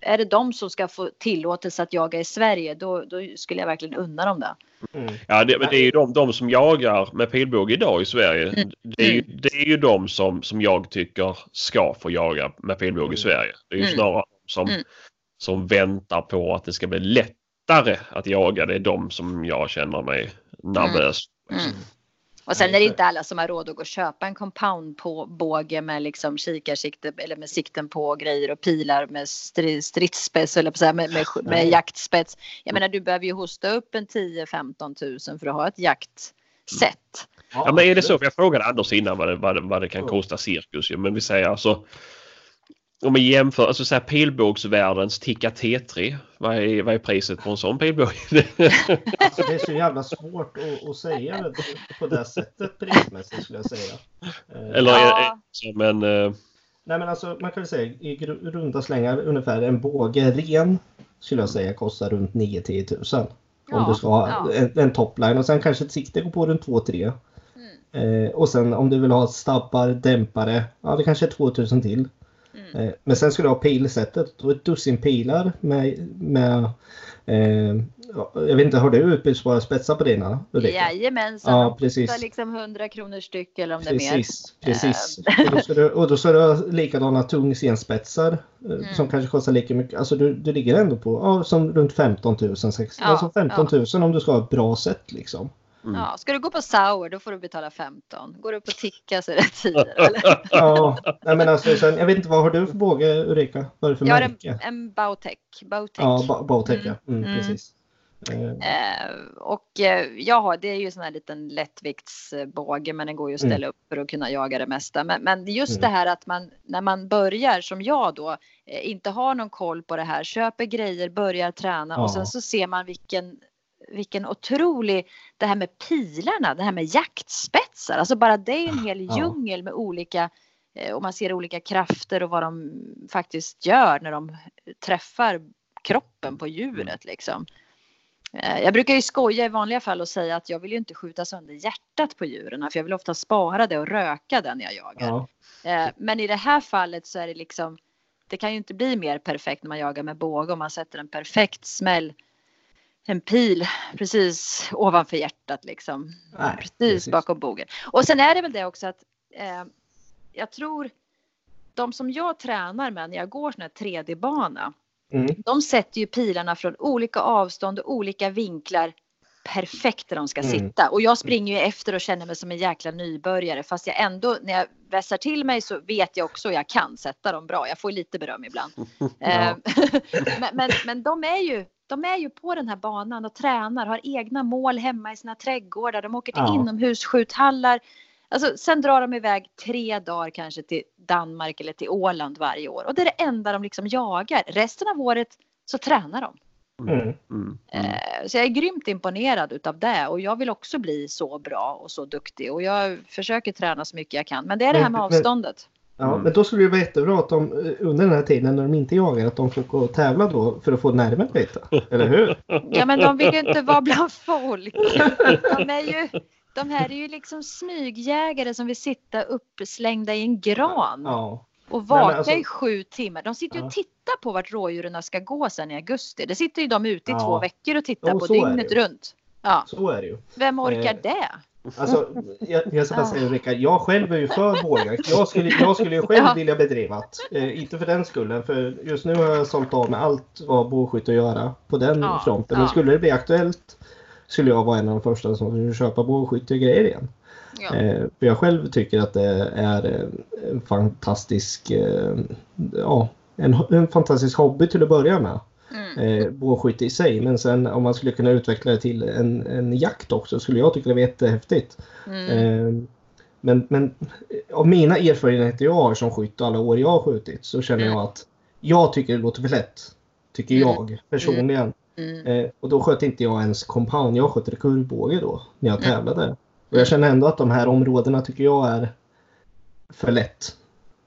är det de som ska få tillåtelse att jaga i Sverige då, då skulle jag verkligen unna dem det. Mm. Ja, det, men det är ju de, de som jagar med pilbåge idag i Sverige. Mm. Det, är ju, det är ju de som, som jag tycker ska få jaga med pilbåge Mm. i Sverige. Det är ju Mm. snarare de som, Mm. som väntar på att det ska bli lättare att jaga. Det är de som jag känner mig nervös. Mm. Mm. Och sen Nej, är det inte alla som har råd att gå och köpa en compound på båge med liksom kikarsikte eller med sikten på grejer och pilar med stri- stridsspets eller med, med, med jaktspets. Jag menar du behöver ju hosta upp en 10-15 tusen för att ha ett jaktset. Ja, men är det så? För jag frågade Anders innan vad det, vad det, vad det kan kosta cirkus. Men vi säger alltså om vi jämför, alltså så här pilbågsvärldens Tikka T3. Vad är, vad är priset på en sån pilbåge? Alltså, det är så jävla svårt att, att säga det på det sättet prismässigt skulle jag säga. Eh, Eller Ja. det som en... eh, Nej men alltså man kan väl säga i runda slängar ungefär en båge ren skulle jag säga kostar runt 9-10 tusen. Om Ja, du ska ha ja. en, en topline och sen kanske ett sikte går på runt 2-3. Mm. Eh, och sen om du vill ha stabbar, dämpare, ja det kanske är 2000 till. Mm. Eh, men sen ska du ha pilsättet, då ett dussin pilar med, med eh, ja, jag vet inte, har du utbytbara spetsar på dina? Ulrika? Jajamensan. Ja, precis. liksom 100 kronor styck eller om det är mer. Precis, precis. Och, då ska du, och då ska du ha likadana tungstenspetsar eh, som kanske kostar lika mycket. Alltså du, du ligger ändå på ja, som runt 15 000. 16, Ja, alltså 15 000 om du ska ha ett bra sätt liksom. Mm. Ja, ska du gå på Sauer då får du betala 15. Går du på Ticka så är det 10. Eller? Ja, nej, men alltså, sen, jag vet inte vad har du för båge Ulrika? Vad är det för Jag har en, märke? en Bautech. Bautech. Ja, ba- Bautech ja. Mm, Mm. precis. Eh, och eh, jag har, det är ju sån här liten lättviktsbåge men den går ju att ställa Mm. upp för att kunna jaga det mesta. Men, men just Mm. det här att man när man börjar som jag då eh, inte har någon koll på det här, köper grejer, börjar träna Ja. och sen så ser man vilken vilken otrolig, det här med pilarna, det här med jaktspetsar, alltså bara det är en hel djungel med olika eh, och man ser olika krafter och vad de faktiskt gör när de träffar kroppen på djuret liksom. Eh, Jag brukar ju skoja i vanliga fall och säga att jag vill ju inte skjuta sönder hjärtat på djuren för jag vill ofta spara det och röka det när jag jagar. ja. Eh, Men i det här fallet så är det liksom det kan ju inte bli mer perfekt när man jagar med båge om man sätter en perfekt smäll en pil precis ovanför hjärtat liksom. Nej, precis, precis. bakom bogen. Och sen är det väl det också att eh, jag tror de som jag tränar med när jag går sån här 3D-bana Mm. de sätter ju pilarna från olika avstånd och olika vinklar perfekt där de ska Mm. sitta. Och jag springer ju efter och känner mig som en jäkla nybörjare. Fast jag ändå, när jag vässar till mig så vet jag också att jag kan sätta dem bra. Jag får lite beröm ibland. Eh, men, men, men de är ju de är ju på den här banan och tränar, har egna mål hemma i sina trädgårdar. De åker till Ja. inomhusskjuthallar. Alltså, sen drar de iväg tre dagar kanske till Danmark eller till Åland varje år. Och det är det enda de liksom jagar. Resten av året så tränar de. Mm. Mm. Eh, Så jag är grymt imponerad utav det och jag vill också bli så bra och så duktig och jag försöker träna så mycket jag kan. Men det är det här med avståndet. Ja, Mm. men då skulle det vara jättebra att de eh, under den här tiden när de inte jagar att de får gå och tävla då för att få nerven lite. Eller hur? Ja men de vill ju inte vara bland folk. De, är ju, de här är ju liksom smygjägare som vill sitta uppslängda i en gran. Ja. och vaka alltså- i sju timmar. De sitter ju och Ja. tittar på vart rådjuren ska gå sen i augusti. Det sitter ju de ute i Ja. två veckor och tittar Jo, på dygnet runt. Ja, Så är det ju. vem orkar Eh, det? Alltså, jag, jag ska bara säga Ulrika, jag själv är ju för bågjakt. Jag skulle, jag skulle ju själv Ja. vilja bedriva det. Eh, inte för den skullen, för just nu har jag sålt av med allt vad bågskytte att göra på den Ja, fronten. ja. Men skulle det bli aktuellt skulle jag vara en av de första som skulle köpa bågskyttegrejer igen. Ja. Eh, för jag själv tycker att det är eh, en fantastisk, eh, ja, en, en fantastisk hobby till att börja med. Mm. Eh, bågskytte i sig. Men sen om man skulle kunna utveckla det till en, en jakt också skulle jag tycka det var jättehäftigt. Mm. Eh, men, men av mina erfarenheter jag har som skytt och alla år jag har skjutit så känner Mm. jag att jag tycker det låter för lätt. Tycker Mm. jag personligen. Mm. Eh, och då sköt inte jag ens compound, jag sköt rekurvbåge då när jag Mm. tävlade. Och jag känner ändå att de här områdena tycker jag är för lätt.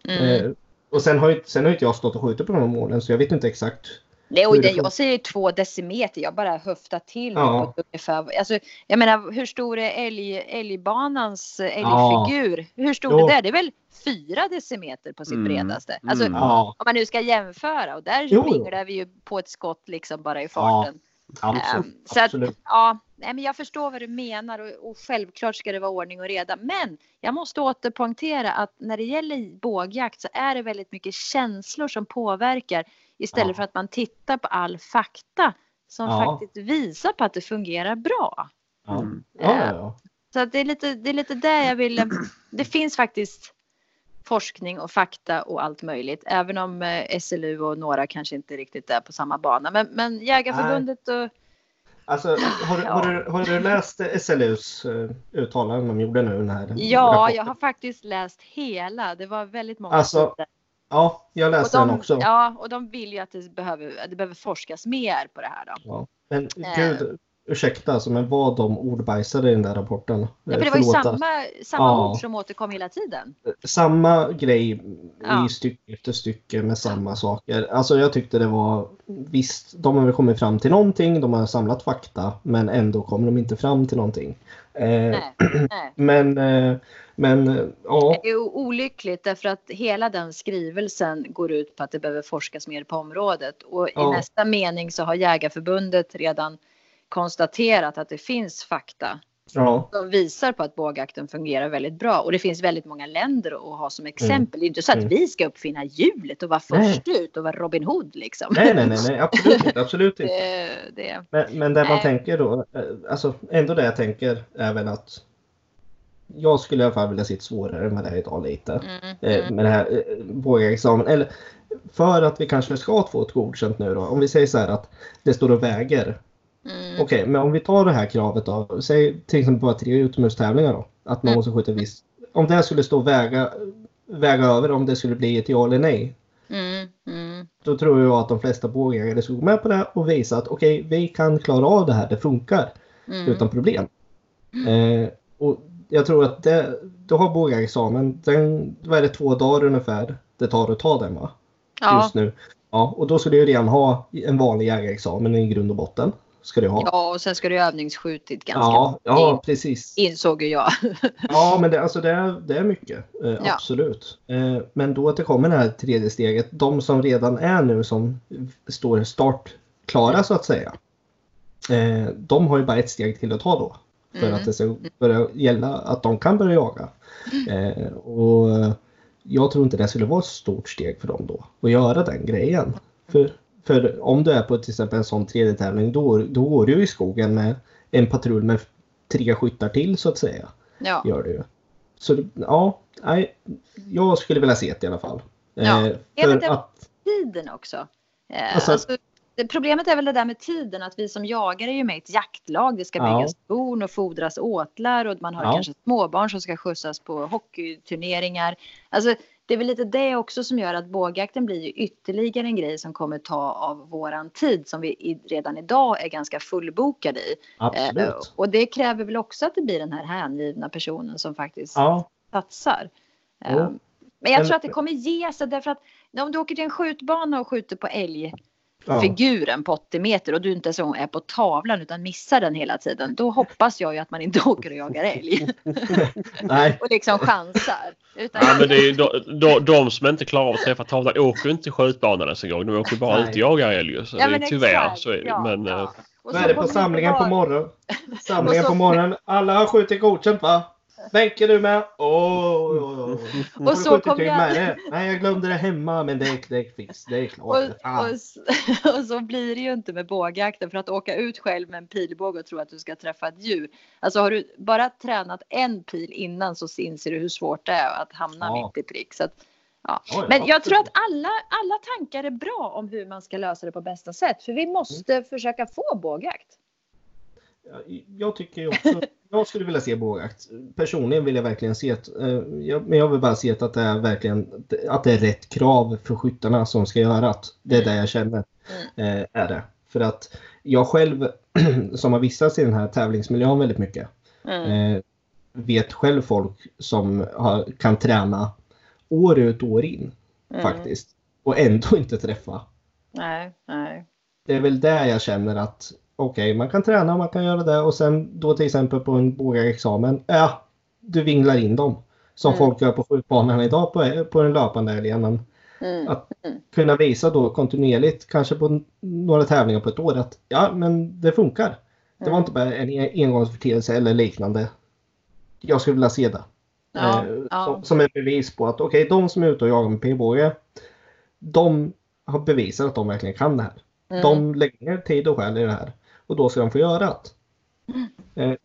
Mm. Eh, och sen har, ju, sen har inte jag stått och skjutit på de här målen så jag vet inte exakt. Nej, och det jag säger två decimeter. Jag bara höftar till Ja. på ungefär. Alltså, jag menar, hur stor är älg, älgbanans eh, Ja. älgfigur? Hur stor är det? Det är väl fyra decimeter på sitt Mm. bredaste. Alltså, Mm. Ja, om man nu ska jämföra och där Jo, vinglar vi ju på ett skott liksom bara i farten. absolut. Ehm, så att, ja, nej, men jag förstår vad du menar och, och självklart ska det vara ordning och reda. Men jag måste återpoängtera att när det gäller bågjakt så är det väldigt mycket känslor som påverkar istället Ja. för att man tittar på all fakta som Ja. faktiskt visar på att det fungerar bra. Ja. Mm. Ja, ja, ja. Så att det, är lite, det är lite där jag vill... Det finns faktiskt forskning och fakta och allt möjligt. Även om eh, SLU och några kanske inte riktigt är på samma bana. Men, men Jägarförbundet och... Alltså, har, du- har, du, har du läst SLUs uh, uttalande de gjorde nu? Den här Ja, rapporten? jag har faktiskt läst hela. Det var väldigt många Alltså, sidor. Ja, jag läste den de, också. ja, och de vill ju att det behöver, det behöver forskas mer på det här. Då. Ja. Men Eh. gud, ursäkta alltså, men vad de ordbajsade i den där rapporten. Ja, för Eh, det var ju förlåt, samma, samma Ja. ord som återkom hela tiden. samma grej Ja. i stycke efter stycke med samma saker. Alltså jag tyckte det var visst, de har väl kommit fram till någonting, de har samlat fakta, men ändå kommer de inte fram till någonting. Eh, Nej, nej. men, eh, men eh, ja, Det är olyckligt därför att hela den skrivelsen går ut på att det behöver forskas mer på området. Och Ja. i nästa mening så har Jägarförbundet redan konstaterat att det finns fakta ja, som visar på att bågjakten fungerar väldigt bra. Och det finns väldigt många länder att ha som exempel. Det är inte så att Mm. vi ska uppfinna hjulet och vara Nej. först ut och vara Robin Hood liksom. nej, nej, nej, nej, absolut inte, absolut inte. Det, det, Men, men det man Nej. tänker då, eh, alltså ändå det jag tänker är väl att jag skulle i alla fall vilja se svårare med det här idag lite. mm, eh, mm, med det här eh, bågexamen. Eller för att vi kanske ska få ett godkänt nu då. Om vi säger så här att det står och väger. Mm, Okej, men om vi tar det här kravet då. Säg till exempel bara tre utomhustävlingar då. Att man Mm. måste skjuta viss. Om det skulle stå väga, väga över om det skulle bli ett ja eller nej. mm, mm, Då tror jag att de flesta bågjägare skulle gå med på det och visa att okej, vi kan klara av det här. Det funkar mm. utan problem. Eh, och jag tror att det, då har bågexamen, den, vad är det, två dagar ungefär det tar att ta den va? Ja, Just nu. Ja, och då skulle jag redan ha en vanlig jägarexamen i grund och botten. Ska det ha. ja, och sen ska du övningsskjutit ganska ja, ja, precis. insåg ju jag. Ja, men det, alltså det, är, det är mycket. Eh, Ja. Absolut. Eh, men då att det kommer det här tredje steget. De som redan är nu som står startklara så att säga. Eh, de har ju bara ett steg till att ta då. För Mm. att det ska börja gälla att de kan börja jaga. Eh, och jag tror inte det skulle vara ett stort steg för dem då. Att göra den grejen. För, för om du är på till exempel en sån tredje tävling då, då går du i skogen med en patrull med tre skyttar till så att säga Ja. gör ju. Så ja, nej, jag skulle vilja se det i alla fall. Ja. Eh, Ja, för det- att, tiden också. Eh, Alltså- alltså, problemet är väl det där med tiden, att vi som jagare är ju med i ett jaktlag. Det ska Ja. byggas torn och fodras åtlar och man har Ja. kanske småbarn som ska skjutsas på hockeyturneringar. Alltså, det är väl lite det också som gör att bågjakten blir ju ytterligare en grej som kommer ta av våran tid som vi redan idag är ganska fullbokade i. Eh, absolut. och det kräver väl också att det blir den här hängivna personen som faktiskt Ja, satsar. Jo. Um, Men jag tror att det kommer ge sig därför att om du åker till en skjutbana och skjuter på älg Ja. figuren på 80 meter och du inte ens är på tavlan utan missar den hela tiden. Då hoppas jag ju att man inte åker och jagar älg Nej, och liksom chansar. Utan Ja, men det är ju de, de, de som inte klarar av att träffa tavlan åker inte skjutbanan ens en gång. De åker bara Nej. ut och jagar älg. Så Ja, det är tyvärr exakt. så är det. Ja, Men ja. eh, Och vad så är det på samlingen på morgonen? Samlingen så- på morgonen. Alla har skjutit godkänt va? Benke du med? Åh, åh, åh. Får du så kom jag- med det? Nej, jag glömde det hemma, men det är, det är fix. Det är klart. Och, Fan. och, och så blir det ju inte med bågjakten för att åka ut själv med en pilbåge och tro att du ska träffa ett djur. Alltså har du bara tränat en pil innan så inser du hur svårt det är att hamna Ja. mitt i prick. Så att, ja. Men jag tror att alla, alla tankar är bra om hur man ska lösa det på bästa sätt. För vi måste försöka få bågjakt. Ja, Jag tycker också, jag skulle vilja se bågjakt. Personligen vill jag verkligen se att, eh, jag, men jag vill bara se att det är verkligen, att det är rätt krav för skyttarna som ska göra att det är det jag känner eh, är det. För att jag själv som har vistats i den här tävlingsmiljön väldigt mycket Mm. eh, vet själv folk som har, kan träna år ut och år in Mm. faktiskt och ändå inte träffa. Nej, nej. Det är väl där jag känner att okej, man kan träna, man kan göra det och sen då till exempel på en bågexamen, ja, du vinglar in dem. Som Mm. folk gör på skjutbanan idag på, på den löpande älgen. Mm. Att Mm. kunna visa då kontinuerligt, kanske på några tävlingar på ett år, att ja, men det funkar. Det var Mm. inte bara en engångsförteelse eller liknande. Jag skulle vilja se det. Ja, Eh, ja. Som, som ett bevis på att okej, de som är ute och jagar med p-båge, de har bevisat att de verkligen kan det här. Mm. De lägger ner tid och själ i det här. Och då ska de få göra det. Mm. Eh,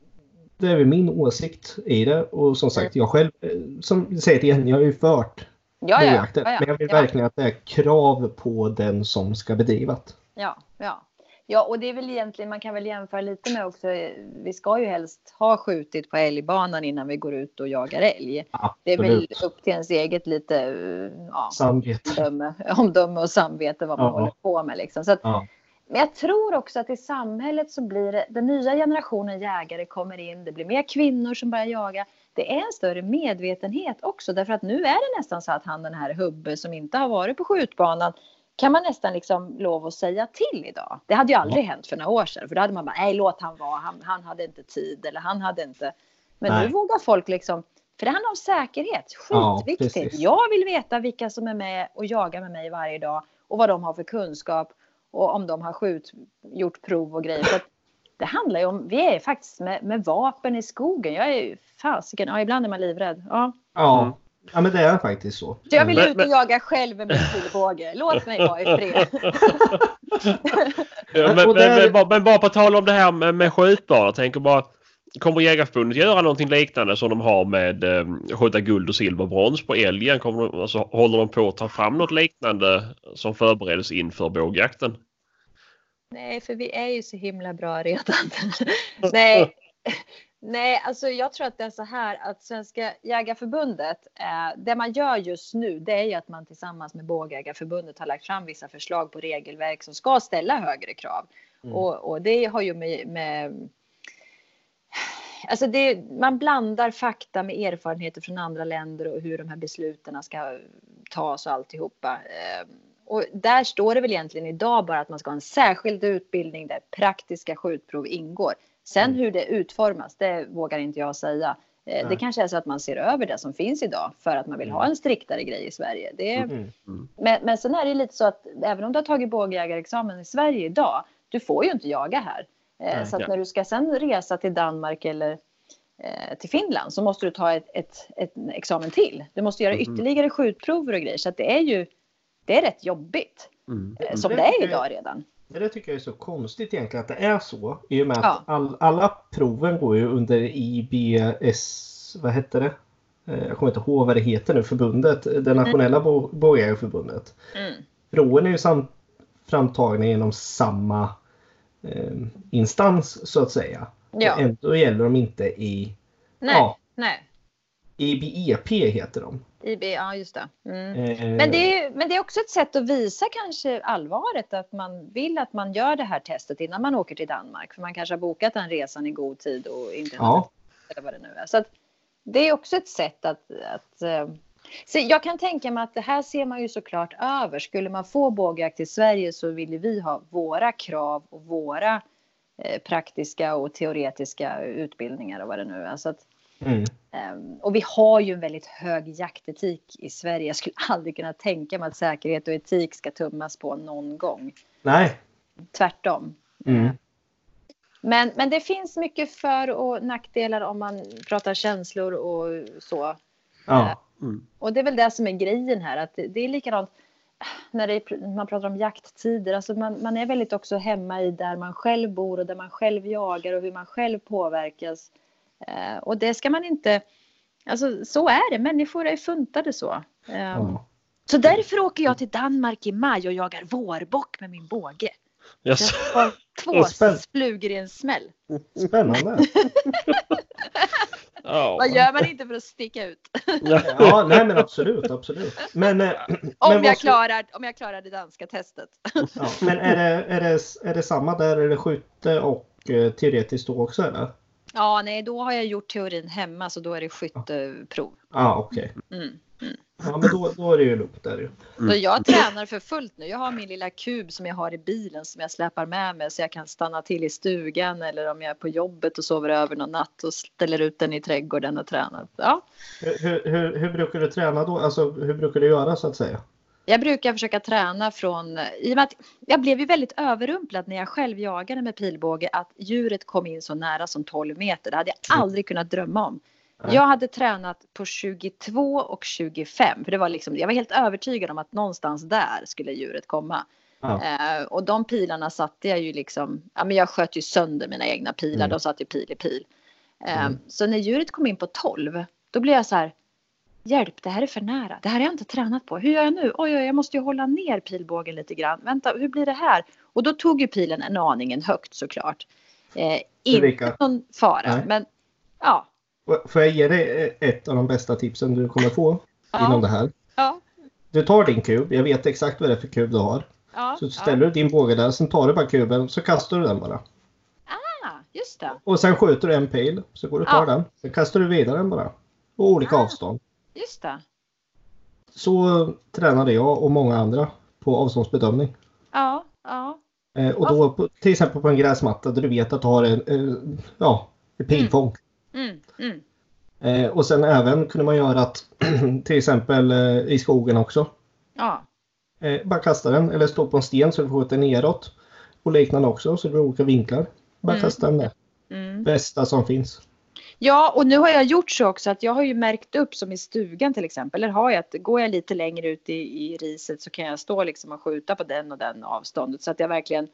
Det är väl min åsikt i det. Och som sagt, jag själv, eh, som säger igen, jag har ju fört Ja, ja, ja. Men jag vill verkligen att det är krav på den som ska bedriva det. Ja, ja. Ja, och det är väl egentligen, man kan väl jämföra lite med också, eh, vi ska ju helst ha skjutit på älgbanan innan vi går ut och jagar älg. Det är väl Absolut. upp till ens eget lite, ja, omdöme, omdöme och samvete vad man Ja. håller på med liksom. Så att, Ja. Men jag tror också att i samhället så blir det, den nya generationen jägare kommer in, det blir mer kvinnor som börjar jaga. Det är en större medvetenhet också därför att nu är det nästan så att han den här Hubbe som inte har varit på skjutbanan kan man nästan liksom lov att säga till idag. Det hade ju aldrig hänt för några år sedan för då hade man bara nej låt han vara, han, han hade inte tid eller han hade inte. Men Nej. nu vågar folk liksom för det handlar om säkerhet, Ja, skitviktigt. precis. jag vill veta vilka som är med och jagar med mig varje dag och vad de har för kunskap och om de har skjut, gjort prov och grejer. Så att det handlar ju om, vi är faktiskt med, med vapen i skogen. Jag är ju fasiken, ja ibland är man livrädd. Ja. Ja. Ja, men det är faktiskt så. Jag vill Men- ut och jaga själv med min pilbåge. Låt mig vara i fred. Ja, men, men, bara- men bara på tal om det här med, med skjutbanor. Jag tänker bara. Kommer Jägarförbundet göra någonting liknande som de har med eh, skjuta guld och silver och brons på älgen? Kommer de, alltså, håller de på att ta fram något liknande som förbereds inför bågjakten? Nej, för vi är ju så himla bra redan. Nej. Nej, alltså jag tror att det är så här att Svenska Jägarförbundet, eh, det man gör just nu det är ju att man tillsammans med Bågjägarförbundet har lagt fram vissa förslag på regelverk som ska ställa högre krav. Mm. Och, och det har ju med, med Alltså det, man blandar fakta med erfarenheter från andra länder och hur de här besluten ska tas och alltihopa. Eh, Och där står det väl egentligen idag bara att man ska ha en särskild utbildning där praktiska skjutprov ingår. Sen Mm. hur det utformas, det vågar inte jag säga. Eh, Det Nej. kanske är så att man ser över det som finns idag för att man vill ha en striktare grej i Sverige. Det, Mm. men, men sen är det lite så att även om du har tagit bågjägarexamen i Sverige idag, du får ju inte jaga här. Eh, Nej. så att Ja. när du ska sen resa till Danmark eller eh, till Finland så måste du ta ett, ett, ett examen till. Du måste göra Mhm. ytterligare skjutprover och grejer så att det är ju det är rätt jobbigt Mm. eh, som Det det är idag redan. Men det tycker jag är så konstigt egentligen att det är så. I och med Ja. att all, alla proven går ju under IBS, vad hette det? Jag kommer inte ihåg vad det heter nu, förbundet. Det nationella mm. bågjägarförbundet. Mm. Proven är ju sam, framtagna genom samma instans så att säga. Ja. Och ändå gäller de inte i Nej, ja, nej. IBEP heter de. IB, ja just det. Mm. Eh, Men det, är, men det är också ett sätt att visa kanske allvaret att man vill att man gör det här testet innan man åker till Danmark. För man kanske har bokat den resan i god tid och inte Ja. eller vad det nu är. Så att det är också ett sätt att, att eh, Så jag kan tänka mig att det här ser man ju såklart över. Skulle man få bågjakt till Sverige så vill vi ha våra krav och våra eh, praktiska och teoretiska utbildningar och vad det nu är. Så att, Mm. ehm, och vi har ju en väldigt hög jaktetik i Sverige. Jag skulle aldrig kunna tänka mig att säkerhet och etik ska tummas på någon gång. Nej. Tvärtom. Mm. Men, men det finns mycket för och nackdelar om man pratar känslor och så. Ja. Mm. Och det är väl det som är grejen här, att det, är likadant när det, är- man pratar om jakttider. Alltså man, man är väldigt också hemma i där man själv bor och där man själv jagar och hur man själv påverkas. Eh, och det ska man inte... Alltså så är det, människor är funtade så. Eh, Ja. Så därför åker jag till Danmark i maj och jagar vårbock med min båge. Jag Yes. har två flugor i en smäll. Spännande. Ja. Vad gör man inte för att sticka ut? Ja, nej men absolut, absolut. Men, eh, Om, men, jag klarar, om jag klarar det danska testet. ja, men är, det, är, det, är det samma där? Är det skytte och eh, teoretiskt då också eller? Ja, nej, då har jag gjort teorin hemma så då är det skytteprov. Ja, ah, okej. Mm. Ja, men då, då är det ju lugnt där ju. Så jag tränar för fullt nu. Jag har min lilla kub som jag har i bilen som jag släpar med mig så jag kan stanna till i stugan eller om jag är på jobbet och sover över någon natt och ställer ut den i trädgården och tränar. Ja, Hur, hur, hur, hur brukar du träna då? Alltså hur brukar du göra så att säga? jag brukar försöka träna från, i och med att jag blev ju väldigt överrumplad när jag själv jagade med pilbåge att djuret kom in så nära som 12 meter. Det hade jag aldrig kunnat drömma om. Jag hade tränat på 22 och 25 för det var liksom, jag var helt övertygad om att någonstans där skulle djuret komma. Ja. Eh, och de pilarna satte jag ju liksom, ja men jag sköt ju sönder mina egna pilar, Mm. de satt ju pil i pil. Eh, Mm. Så när djuret kom in på 12, då blev jag så här, hjälp det här är för nära, det här har jag inte tränat på, hur gör jag nu? Oj, oj, jag måste ju hålla ner pilbågen lite grann, vänta, hur blir det här? Och då tog ju pilen en aningen högt såklart. Eh, inte någon fara, Nej. men ja. Får jag ge dig ett av de bästa tipsen du kommer få inom Ja, det här? ja, Du tar din kub, jag vet exakt vad det är för kub du har. ja, Så ställer du din båge där, sen tar du bara kuben så kastar du den bara. ja, just det, Och sen skjuter du en pil, så går du och tar Ja. den. Sen kastar du vidare den bara. På olika Ah. avstånd. just det. Så tränade jag och många andra på avståndsbedömning. Ja, ja, Eh, och då till exempel på en gräsmatta där du vet att du har en, eh, ja, ett pilfång. mm, mm, Eh, och sen även kunde man göra att till exempel eh, i skogen också. ja. Eh, bara kasta den eller stå på en sten så du får den neråt. Och liknande också så det blir olika vinklar. Bara Mm. kasta den där. Mm. Bästa som finns. Ja, och nu har jag gjort så också att jag har ju märkt upp som i stugan till exempel. Eller har jag att går jag lite längre ut i, i riset så kan jag stå liksom och skjuta på den och den avståndet så att jag verkligen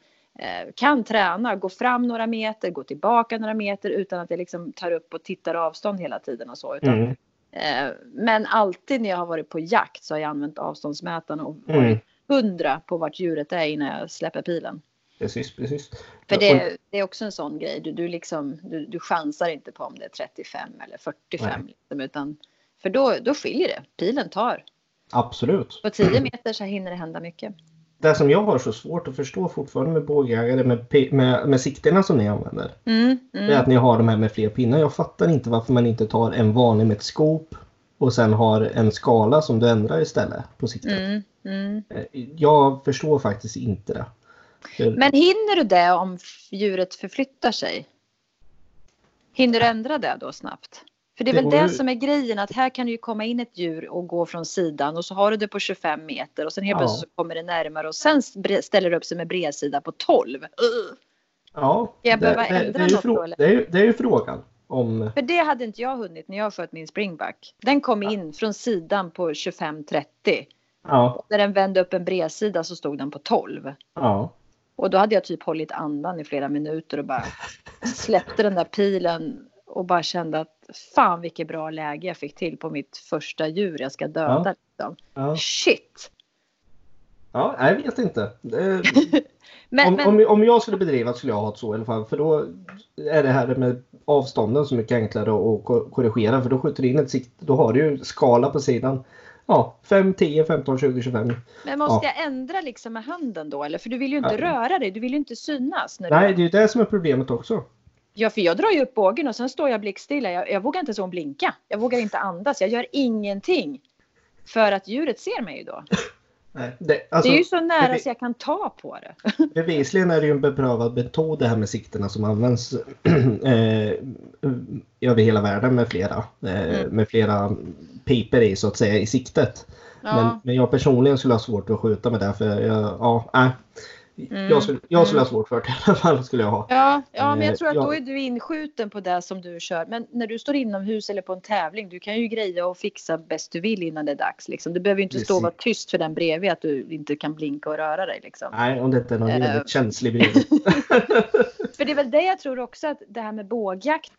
kan träna, gå fram några meter, gå tillbaka några meter utan att jag liksom tar upp och tittar avstånd hela tiden och så. Utan, Mm. eh, men alltid när jag har varit på jakt så har jag använt avståndsmätaren och Mm. varit hundra på vart djuret är innan jag släpper pilen. Precis, precis. För det, det är också en sån grej. Du, du, liksom, du, du chansar inte på om det är 35 eller 45. Liksom, utan, för då, då skiljer det. Pilen tar. Absolut. På 10 meter så hinner det hända mycket. Det som jag har så svårt att förstå fortfarande med bågjägare med, med, med sikterna som ni använder. Mm, Det är mm, att ni har de här med fler pinnar. Jag fattar inte varför man inte tar en vanlig med ett skop och sen har en skala som du ändrar istället på siktet. mm, mm. Eh, Jag förstår faktiskt inte det. För- Men hinner du det om djuret förflyttar sig? Hinner du ändra det då snabbt? För det är Det väl det ju- som är grejen att här kan det ju komma in ett djur och gå från sidan och så har du det på 25 meter och sen helt Ja. plötsligt så kommer det närmare och sen ställer det upp sig med bredsida på 12. Uh. Ja, Ska jag det, behöva det, ändra det, något då, eller? det, är, det är ju frågan. Om, För det hade inte jag hunnit när jag sköt min springback. Den kom in från sidan på 25-30. ja, När den vände upp en bredsida så stod den på 12. ja. Och då hade jag typ hållit andan i flera minuter och bara släppte den där pilen och bara kände att fan vilket bra läge jag fick till på mitt första djur jag ska döda. Liksom. ja. Shit! ja jag vet inte. Men, om, men, om, om jag skulle bedriva skulle jag ha ett så i alla fall. För då är det här med avstånden så mycket enklare att ko- korrigera. För då skjuter du in ett sikt. Då har du ju skala på sidan. Ja, 5, 10, 15, 20, 25. men måste ja. jag ändra liksom med handen då? Eller? För du vill ju inte Ja. röra dig, du vill ju inte synas. När Nej, du... det är ju det som är problemet också. Ja, för jag drar ju upp bågen och sen står jag blickstilla. Jag, jag vågar inte så blinka. Jag vågar inte andas. Jag gör ingenting. För att djuret ser mig ju då. Nej, det, alltså, det är ju så nära bevi- så jag kan ta på det. Bevisligen är det ju en beprövad metod det här med siktena som används eh, över hela världen med flera, eh, Mm. med flera piper i så att säga i siktet. Men, Ja. men jag personligen skulle ha svårt att skjuta med det för jag, ja, nej. Mm. Jag, skulle, jag skulle Mm. ha svårt för det i alla fall. Skulle jag ha. Ja, ja, men Eh, jag tror att då är du inskjuten på det som du kör. Men när du står inomhus eller på en tävling, du kan ju greja och fixa bäst du vill innan det är dags. Liksom. Du behöver ju inte stå och vara tyst för den bredvid att du inte kan blinka och röra dig. Liksom. Nej, om det inte är någon Eh. väldigt känslig bild. För det är väl det jag tror också att det här med bågjakt.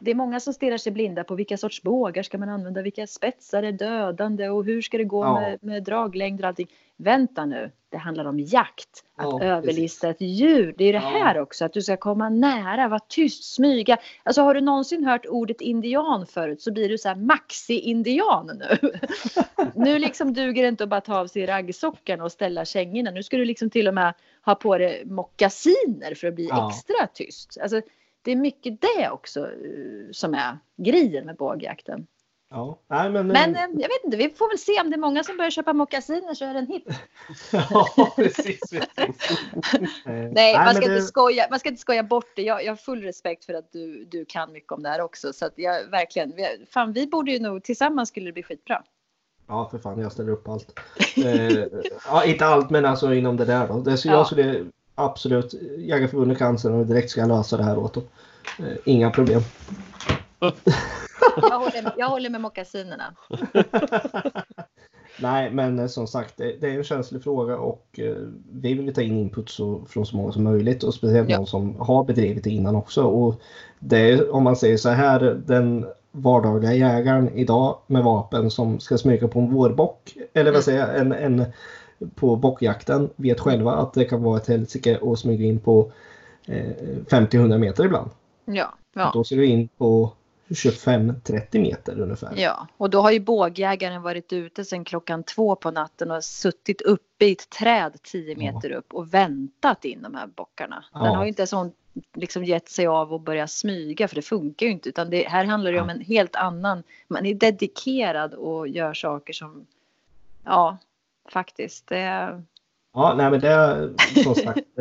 Det är många som stirrar sig blinda på vilka sorts bågar ska man använda, vilka spetsar är dödande och hur ska det gå Ja. med, med draglängder och allting. Vänta nu, det handlar om jakt. Att Ja, överlista ett djur. Det är det Ja. här också, att du ska komma nära, vara tyst, smyga. Alltså har du någonsin hört ordet indian förut så blir du så här maxi-indian nu. nu liksom duger det inte att bara ta av sig raggsockarna och ställa kängorna. Nu ska du liksom till och med ha på dig mockasiner för att bli Ja. extra tyst. Alltså, det är mycket det också eh, som är grejen med bågjakten. Ja, nej, men, Men eh, jag vet inte, vi får väl se om det är många som börjar köpa mockasiner så är det en hit. ja, precis. precis. Eh, Nej, man men ska, det- inte skoja, man ska inte skoja bort det. Jag, jag har full respekt för att du, du kan mycket om det här också. Så att jag verkligen, vi- fan vi borde ju nog tillsammans skulle det bli skitbra. Ja, för fan, jag ställer upp allt. Eh, ja, inte allt, men alltså inom det där då. Det, så Ja. Jag skulle absolut, Jägareförbundet kan sen och direkt ska jag lösa det här åt dem. Eh, inga problem. Jag håller, jag håller med mockasinerna. Nej, men eh, som sagt, det, det är en känslig fråga och eh, vi vill ta in input så, från så många som möjligt och speciellt Ja. någon som har bedrivit det innan också. Och det är, om man säger så här, den vardagliga jägaren idag med vapen som ska smyga på en vårbock eller vad Mm. säger jag, en, en på bockjakten vet själva att det kan vara ett helsike att smyga in på eh, 50-100 meter ibland. Ja, ja. Då ser du in på 25-30 meter ungefär. Ja, och då har ju bågjägaren varit ute sedan klockan två på natten och suttit uppe i ett träd 10 Ja. meter upp och väntat in de här bockarna. Den Ja. har ju inte sån, liksom gett sig av och börja smyga för det funkar ju inte utan det, här handlar det ju om en helt annan, man är dedikerad och gör saker som, ja, faktiskt. Det, Ja, nej men det är som sagt,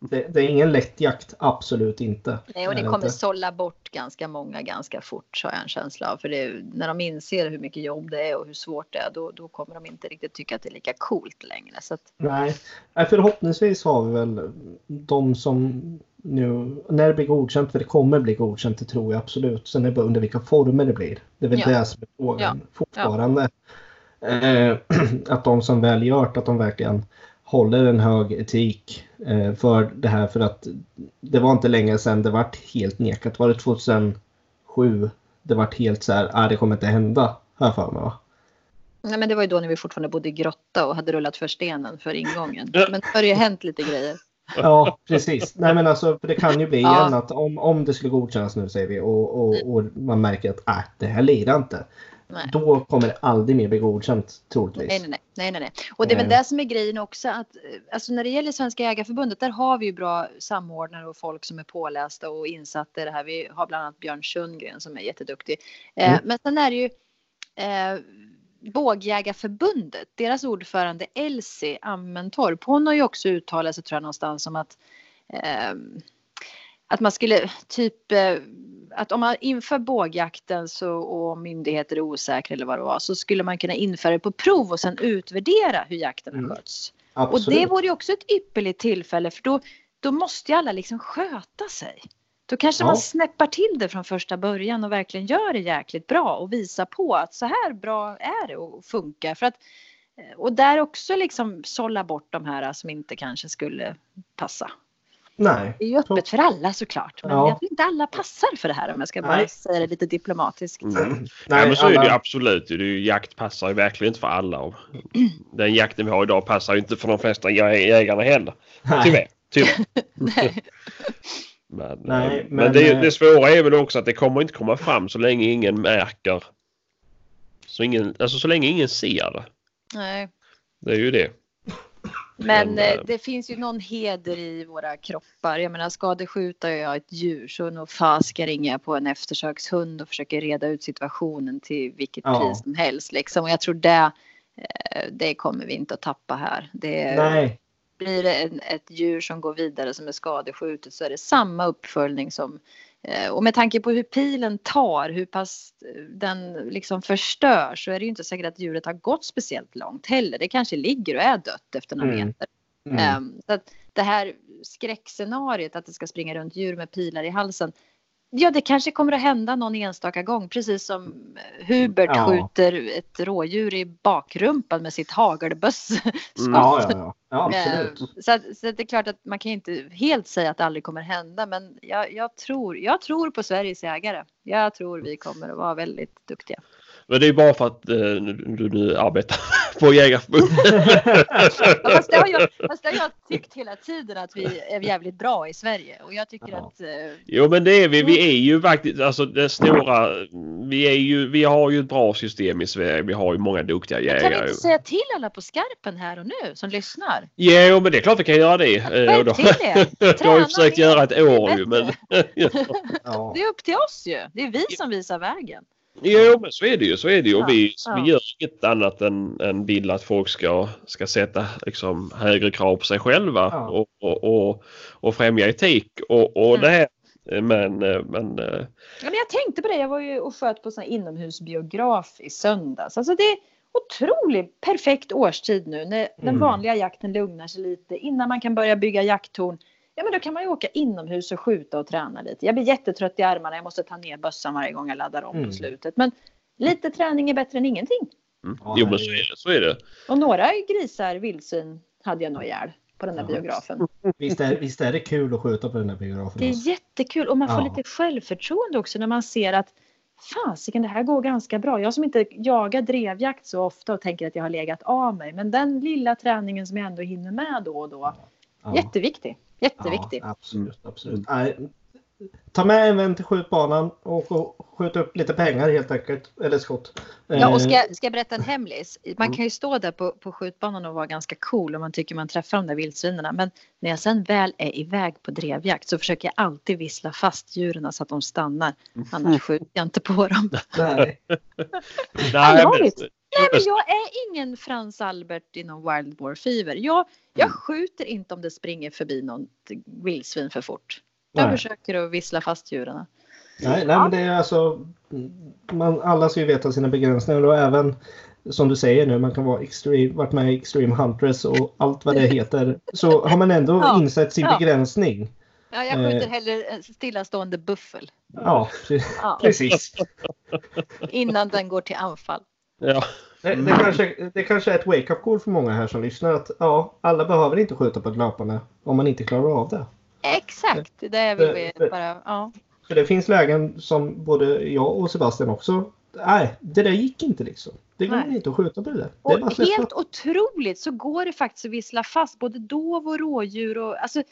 det, det, är ingen lätt jakt, absolut inte. nej, och det kommer inte. sålla bort ganska många ganska fort har jag en känsla av. För det, när de inser hur mycket jobb det är och hur svårt det är då, då kommer de inte riktigt tycka att det är lika coolt längre. Så att, Nej, nej, förhoppningsvis har vi väl de som nu, när det blir godkänt, för det kommer bli godkänt, det tror jag absolut. Sen är det bara under vilka former det blir. Det är väl Ja. det som är frågan Ja. fortfarande. Eh, att de som väl gör att de verkligen håller en hög etik eh, för det här för att det var inte länge sedan det vart helt nekat. Var det 2007? Det vart helt så här, ah, det kommer inte hända, jag för mig va? Nej, men det var ju då när vi fortfarande bodde i grotta och hade rullat för stenen för ingången. Men nu har det ju hänt lite grejer. Ja, precis. Nej men alltså, det kan ju bli Ja. igen att om, om det skulle godkännas nu säger vi och, och, och man märker att äh, det här lirar inte. Nej. Då kommer det aldrig mer bli godkänt troligtvis. Nej, nej, nej, nej, nej. Och det är väl Eh. det som är grejen också att eh, alltså när det gäller Svenska Jägareförbundet, där har vi ju bra samordnare och folk som är pålästa och insatta i det här. Vi har bland annat Björn Sundgren som är jätteduktig. Eh, Mm. Men sen är det ju eh, Bågjägarförbundet, deras ordförande Elsie Ammentorp, hon har ju också uttalat sig tror jag någonstans om att eh, att man skulle typ eh, att om man inför bågjakten så, och myndigheter är osäkra eller vad det var så skulle man kunna införa det på prov och sen utvärdera hur jakten har Mm. skötts. Absolut. Och det vore ju också ett ypperligt tillfälle för då, då måste ju alla liksom sköta sig. Då kanske Ja. man snäppar till det från första början och verkligen gör det jäkligt bra och visar på att så här bra är det och funkar. För att, eh, och där också liksom sålla bort de här som inte kanske skulle passa. Nej. Det är ju öppet för alla såklart. Men Ja. jag tror inte alla passar för det här om jag ska bara Nej. säga det lite diplomatiskt. Mm. Nej, ja, men så är det absolut. Det är ju, jakt passar ju verkligen inte för alla. Och den jakten vi har idag passar ju inte för de flesta jä- jägarna heller. Nej. Tyvärr. Tyvärr. Nej. Men, Nej, eh, men, men, det, eh, det svåra är väl också att det kommer inte komma fram så länge ingen märker. Så, ingen, alltså så länge ingen ser det. Nej. Det är ju det. Men eh, eh, det finns ju någon heder i våra kroppar. Jag menar skadeskjuter jag ett djur så nog fasiken ringer jag på en eftersökshund och försöker reda ut situationen till vilket Ja. pris som helst. Liksom. Och jag tror det, eh, det kommer vi inte att tappa här. Det, Nej. Blir det ett djur som går vidare som är skadeskjutet så är det samma uppföljning som och med tanke på hur pilen tar, hur pass eh, den liksom förstör så är det ju inte säkert att djuret har gått speciellt långt heller. Det kanske ligger och är dött efter några Mm. meter. Mm. Um, så att det här skräckscenariet att det ska springa runt djur med pilar i halsen. Ja, det kanske kommer att hända någon enstaka gång, precis som eh, Hubert Ja. skjuter ett rådjur i bakrumpan med sitt hagelböss. Mm. Ja, ja, ja. ja absolut. Eh, Så, att, så att det är klart att man kan inte helt säga att det aldrig kommer hända, men jag, jag, tror, jag tror på Sveriges jägare. Jag tror vi kommer att vara väldigt duktiga. Men det är bara för att eh, du nu arbetar på Jägarförbundet. Ja, Fast det, har jag, fast det har jag tyckt hela tiden att vi är jävligt bra i Sverige och jag tycker Ja. att eh, Jo men det är vi. Vi är ju faktiskt alltså det stora. Vi är ju. Vi har ju ett bra system i Sverige. Vi har ju många duktiga Men kan vi jägare. inte säga till alla på skarpen här och nu som lyssnar? Jo men det är klart vi kan göra det. Eh, Skärp till det! Jag har ju försökt göra ett år ju men. Ja. Det är upp till oss ju. Det är vi som visar vägen. Jo men så är det ju. Så är det ju. Ja, vi, ja. vi gör inget annat än, än vill att folk ska, ska sätta liksom, högre krav på sig själva Ja. och, och, och, och främja etik och, och Mm. det här. Men, eh, men eh, Ja, men jag tänkte på det. Jag var ju och sköt på sån inomhusbiograf i söndags. Alltså det är otroligt perfekt årstid nu när den Mm. vanliga jakten lugnar sig lite innan man kan börja bygga jakttorn. Ja, men då kan man ju åka inomhus och skjuta och träna lite. Jag blir jättetrött i armarna. Jag måste ta ner bössan varje gång jag laddar om Mm. på slutet. Men lite träning är bättre än ingenting. mm. Ja, jo men så är- det. Så är det. Och några grisar, vildsvin, hade jag nog ihjäl på den där Ja. biografen. Visst, är, visst är det kul att skjuta på den här biografen? Det är jättekul och man får Ja. lite självförtroende också när man ser att fasiken det här går ganska bra. Jag som inte jagar drevjakt så ofta och tänker att jag har legat av mig. Men den lilla träningen som jag ändå hinner med då och då. Ja. Jätteviktig. Jätteviktigt. Ja, absolut, absolut. Nej, ta med en vän till skjutbanan och, och skjut upp lite pengar helt enkelt. Eller skott. Ja, och Eh, ska, ska jag berätta en hemlis? Man Mm. kan ju stå där på, på skjutbanan och vara ganska cool om man tycker man träffar de där vildsvinen. Men när jag sen väl är iväg på drevjakt så försöker jag alltid vissla fast djuren så att de stannar. Annars skjuter jag inte på dem. Nej. Men, Nej, men jag är ingen Frans Albert inom Wild War Fever. Jag, jag Mm. skjuter inte om det springer förbi någon vildsvin för fort. Jag Nej. försöker att vissla fast djuren. Nej, nej, men det är alltså... Man, alla ska ju veta sina begränsningar och även som du säger nu, man kan vara extreme, varit med i Extreme Huntress och allt vad det heter. Så har man ändå Ja, insett sin ja. begränsning. Ja, jag Eh. skjuter hellre en stillastående buffel Ja, ja, precis. innan den går till anfall. ja. Det, det, kanske, det kanske är ett wake-up call för många här som lyssnar att ja, alla behöver inte skjuta på ett löpande om man inte klarar av det. Exakt, det vill vi bara... Ja. För det finns lägen som både jag och Sebastian också, nej, det där gick inte liksom. Det går Nej. inte att skjuta på det där. Det är bara Och helt otroligt så går det faktiskt att vissla fast både dov och rådjur och alltså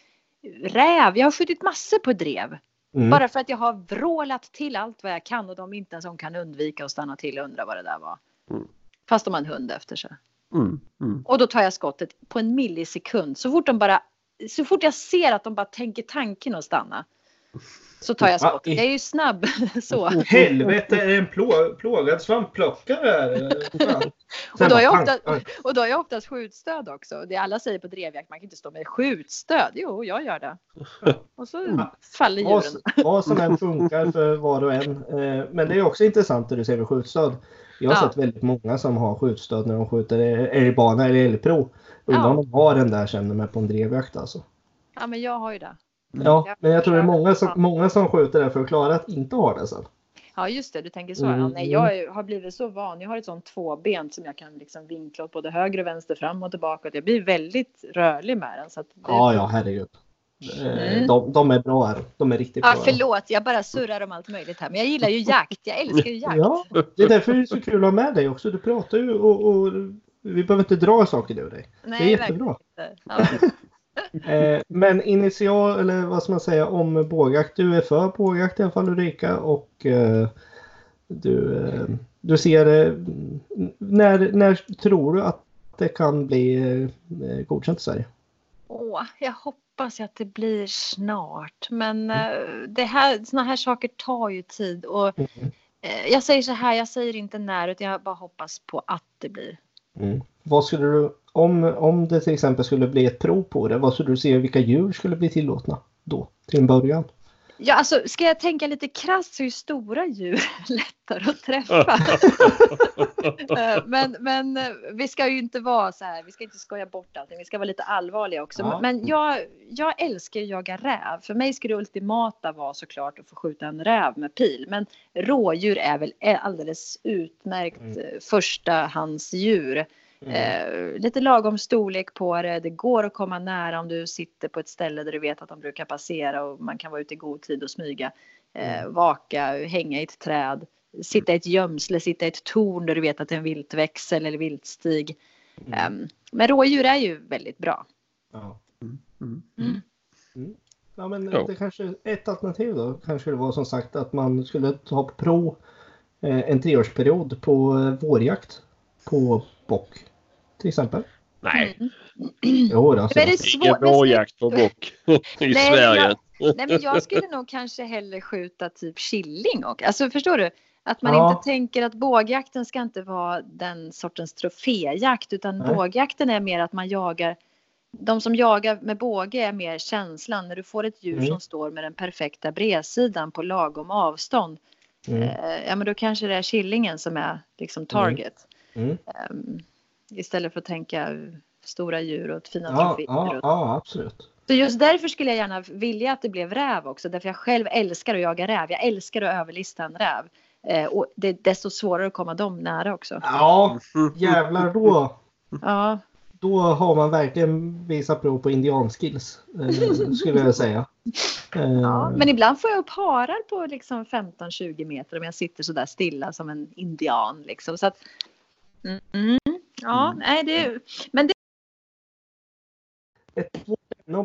räv. Jag har skjutit massor på drev. Mm. Bara för att jag har vrålat till allt vad jag kan och de inte ens som kan undvika att stanna till och undra vad det där var. Mm. Fast de har en hund efter sig. Mm, mm. Och då tar jag skottet på en millisekund. Så fort de bara, så fort jag ser att de bara tänker tanken att stanna. Så tar jag Va? skottet. Jag är ju snabb så. Helvete, är det en plå, plågad svampplockare. Och då, har jag Sen ofta, bara pang, och då har jag oftast skjutstöd också. Det alla säger på drevjakt, man kan inte stå med skjutstöd. Jo, jag gör det. Och så faller Vad, djuren. vad som än funkar för var och en. Eh, Men det är också intressant det du säger med skjutstöd. Jag har Ja. sett väldigt många som har skjutstöd när de skjuter älgbana eller älgprov. Undrar Ja. om de har den där känner mig på en drevjakt alltså. Ja, men jag har ju det. Ja, Jag men jag tror det är många som, många som skjuter där för att klara att inte ha det sen. Ja, just det. Du tänker så. Mm. Ja, nej, jag är- har blivit så van. Jag har ett sånt tvåbent som jag kan liksom vinkla åt både höger och vänster, fram och tillbaka. Jag blir väldigt rörlig med den. Så att det... Ja, ja, herregud. Eh, Mm. De, de är bra här. De är riktigt Ja, bra. förlåt, jag bara surrar om allt möjligt här. Men jag gillar ju jakt. Jag älskar ju jakt. Ja, det är därför det är så kul att ha med dig också. Du pratar ju och, och vi behöver inte dra saker du och dig. Nej, det är jättebra. Ja. Eh, men initial, eller vad ska man säga, om bågjakt. Du är för bågjakt i alla fall Ulrika och eh, du, eh, du ser, när, när tror du att det kan bli eh, godkänt i Sverige? Åh, jag hoppas att det blir snart. Men eh, det här, såna här saker tar ju tid. Och, Mm. jag säger så här, jag säger inte när utan jag bara hoppas på att det blir. Mm. vad skulle du, om, om det till exempel skulle bli ett prov på det, vad skulle du se vilka djur skulle bli tillåtna då till en början? Ja, alltså ska jag tänka lite krasst så är stora djur lättare att träffa. Eh, men, men eh, vi ska ju inte vara så här, vi ska inte skoja bort allting, vi ska vara lite allvarliga också. Ja. Men jag, jag älskar att jaga räv. För mig skulle det ultimata vara såklart att få skjuta en räv med pil. Men rådjur är väl alldeles utmärkt Mm. Mm. Eh, lite lagom storlek på det. Det går att komma nära om du sitter på ett ställe där du vet att de brukar passera och man kan vara ute i god tid och smyga. Eh, vaka, hänga i ett träd, sitta i ett gömsle, sitta i ett torn där du vet att det är en viltväxel eller viltstig. Mm. Eh, men rådjur är ju väldigt bra. Ja. Mm. Ja, men det kanske ett alternativ då kanske skulle vara som sagt att man skulle ta på prov eh, en treårsperiod på eh, vårjakt på bock. Till exempel. Nej, Jo, alltså. Men det är svårt. ingen vårjakt på bock i Nej, Sverige. Nej, men jag skulle nog kanske hellre skjuta typ killing och alltså förstår du? Att man Ja. inte tänker att bågjakten ska inte vara den sortens troféjakt utan Nej. bågjakten är mer att man jagar de som jagar med båge är mer känslan när du får ett djur Mm. som står med den perfekta bredsidan på lagom avstånd. Mm. Eh, ja men då kanske det är killingen som är liksom target. Mm. Ehm, istället för att tänka stora djur och fina Ja, troféer. ja, och- ja, absolut. så just därför skulle jag gärna vilja att det blev räv också. Därför jag själv älskar att jaga räv. Jag älskar att överlista en räv. Eh, och det är desto svårare att komma dem nära också. Ja, jävlar då. Ja, Då har man verkligen visat prov på indianskills. Eh, skulle jag säga. Eh, ja. Men ibland får jag upp harar på liksom 15-20 meter om jag sitter så där stilla som en indian. Liksom. Så att, mm, mm, ja, nej, det, men det ett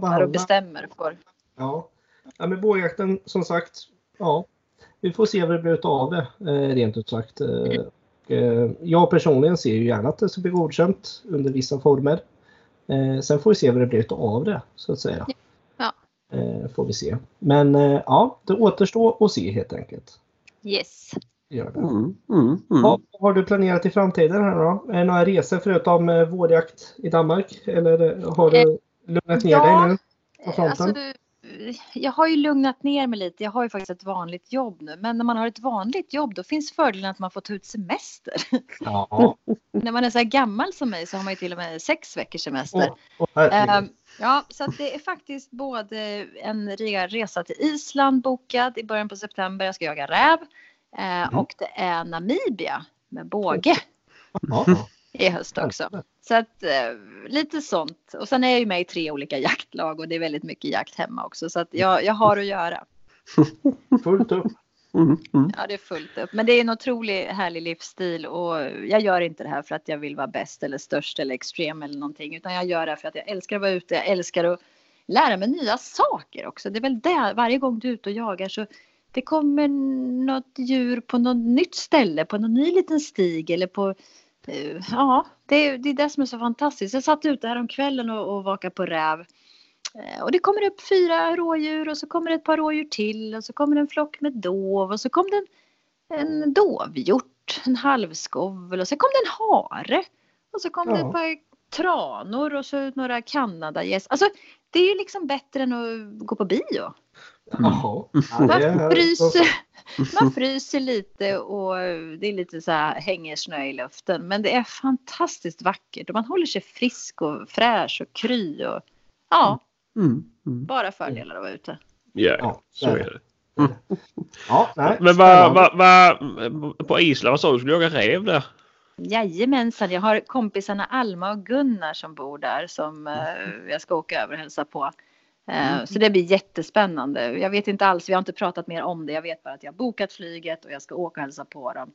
är och bestämmer. För. Ja. ja, med bågjakten som sagt. Ja, vi får se vad det blir av det eh, rent ut sagt. Eh, eh, jag personligen ser ju gärna att det ska bli godkänt under vissa former. Sen får vi se vad det blir av det så att säga. Ja. Får vi se. Men ja, det återstår att se helt enkelt. Yes. Gör det. Mm, mm, mm. Ja, vad har du planerat i framtiden här då? Är det några resor förutom eh, vårjakt i Danmark? Eller eh, har du lugnat ner ja. dig nu? Alltså, jag har ju lugnat ner mig lite. Jag har ju faktiskt ett vanligt jobb nu. Men när man har ett vanligt jobb då finns fördelen att man får ta ut semester. Ja. när man är så här gammal som mig så har man ju till och med sex veckors semester. Herregud. Ehm, ja, så att det är faktiskt både en re- resa till Island bokad i början på september. Jag ska jaga räv. Eh, Mm. Och det är Namibia med båge Ja. i höst också. Så att eh, lite sånt. Och sen är jag ju med i tre olika jaktlag och det är väldigt mycket jakt hemma också. Så att jag, jag har att göra. Fullt upp. Mm, mm. Ja, det är fullt upp. Men det är en otroligt härlig livsstil och jag gör inte det här för att jag vill vara bäst eller störst eller extrem eller någonting. Utan jag gör det här för att jag älskar att vara ute. Jag älskar att lära mig nya saker också. Det är väl det, varje gång du är ute och jagar så det kommer något djur på något nytt ställe, på någon ny liten stig eller på eh, Ja, det är, det är det som är så fantastiskt. Jag satt ute här om kvällen och, och vakade på räv. Eh, Och det kommer upp fyra rådjur och så kommer det ett par rådjur till och så kommer det en flock med dov och så kom det en, en dovhjort, en halvskovel och så kom det en hare. Och så kom det Ja. ett par tranor och så några kanadagäss. Alltså det är ju liksom bättre än att gå på bio. Jaha. Ja, Man fryser, man fryser lite och det är lite så här hänger snö i luften. Men det är fantastiskt vackert och man håller sig frisk och fräsch och kry och ja, Mm, mm. bara fördelar att vara ute. Ja, Ja, så det är det. Ja, nej. Men spännande. vad, vad, på Island, vad sa du? Du skulle jaga räv där? Jajamensan, jag har kompisarna Alma och Gunnar som bor där som eh, jag ska åka över och hälsa på. Eh, Så det blir jättespännande. Jag vet inte alls, vi har inte pratat mer om det. Jag vet bara att jag har bokat flyget och jag ska åka och hälsa på dem.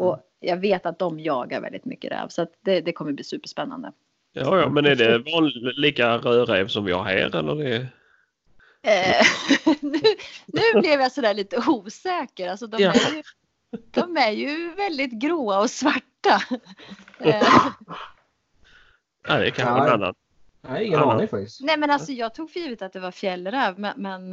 Och jag vet att de jagar väldigt mycket räv så att det, det kommer bli superspännande. Ja, ja, men är det vanlig, lika rödräv som vi har här eller det? Eh, nu, nu blev jag sådär lite osäker. Alltså de, Ja. är ju, de är ju väldigt gråa och svarta. Eh, Ja, det är kanske Ja. en annan. Nej, ingen Ja. aning faktiskt. Nej men alltså jag tog för givet att det var fjällräv men, men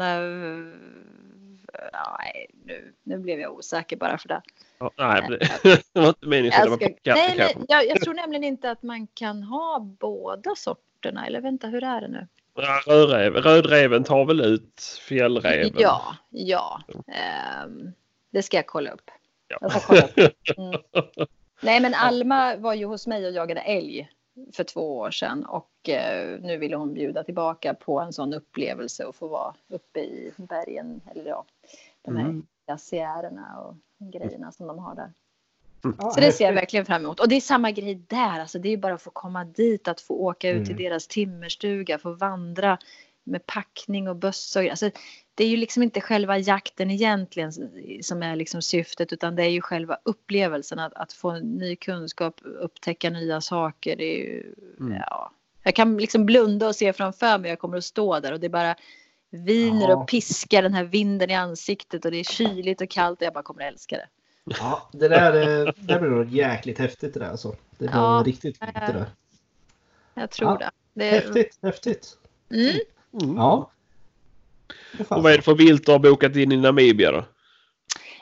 ja, nej, nu, nu blev jag osäker bara för det. Ja, nej, men det var inte meningen att Jag, ska, nej, nej, jag, jag tror nämligen inte att man kan ha båda sorterna. Eller vänta, hur är det nu? Ja, Rödräv, rödräven tar väl ut fjällräven? Ja, ja. Ehm, det ska jag kolla upp. Ja. Jag ska kolla upp. Mm. Nej, men Alma var ju hos mig och jagade älg för två år sedan och eh, nu ville hon bjuda tillbaka på en sån upplevelse och få vara uppe i bergen eller ja, de här Mm. glaciärerna och grejerna som de har där. Ja, Så det ser jag verkligen fram emot. Och det är samma grej där. Alltså det är bara att få komma dit, att få åka ut till Mm. deras timmerstuga, få vandra med packning och bössa. Alltså, det är ju liksom inte själva jakten egentligen som är liksom syftet utan det är ju själva upplevelsen att, att få ny kunskap, upptäcka nya saker. Det är ju, Mm. ja. Jag kan liksom blunda och se framför mig, jag kommer att stå där och det bara viner Ja. och piskar den här vinden i ansiktet och det är kyligt och kallt och jag bara kommer att älska det. Ja, det där, eh, det blir nog jäkligt häftigt det där alltså. Det blir Ja. riktigt fint det där. Jag tror Ja. det. det Häftigt, häftigt. mm. Mm. Ja. Och vad är det för vilt du har bokat in i Namibia då?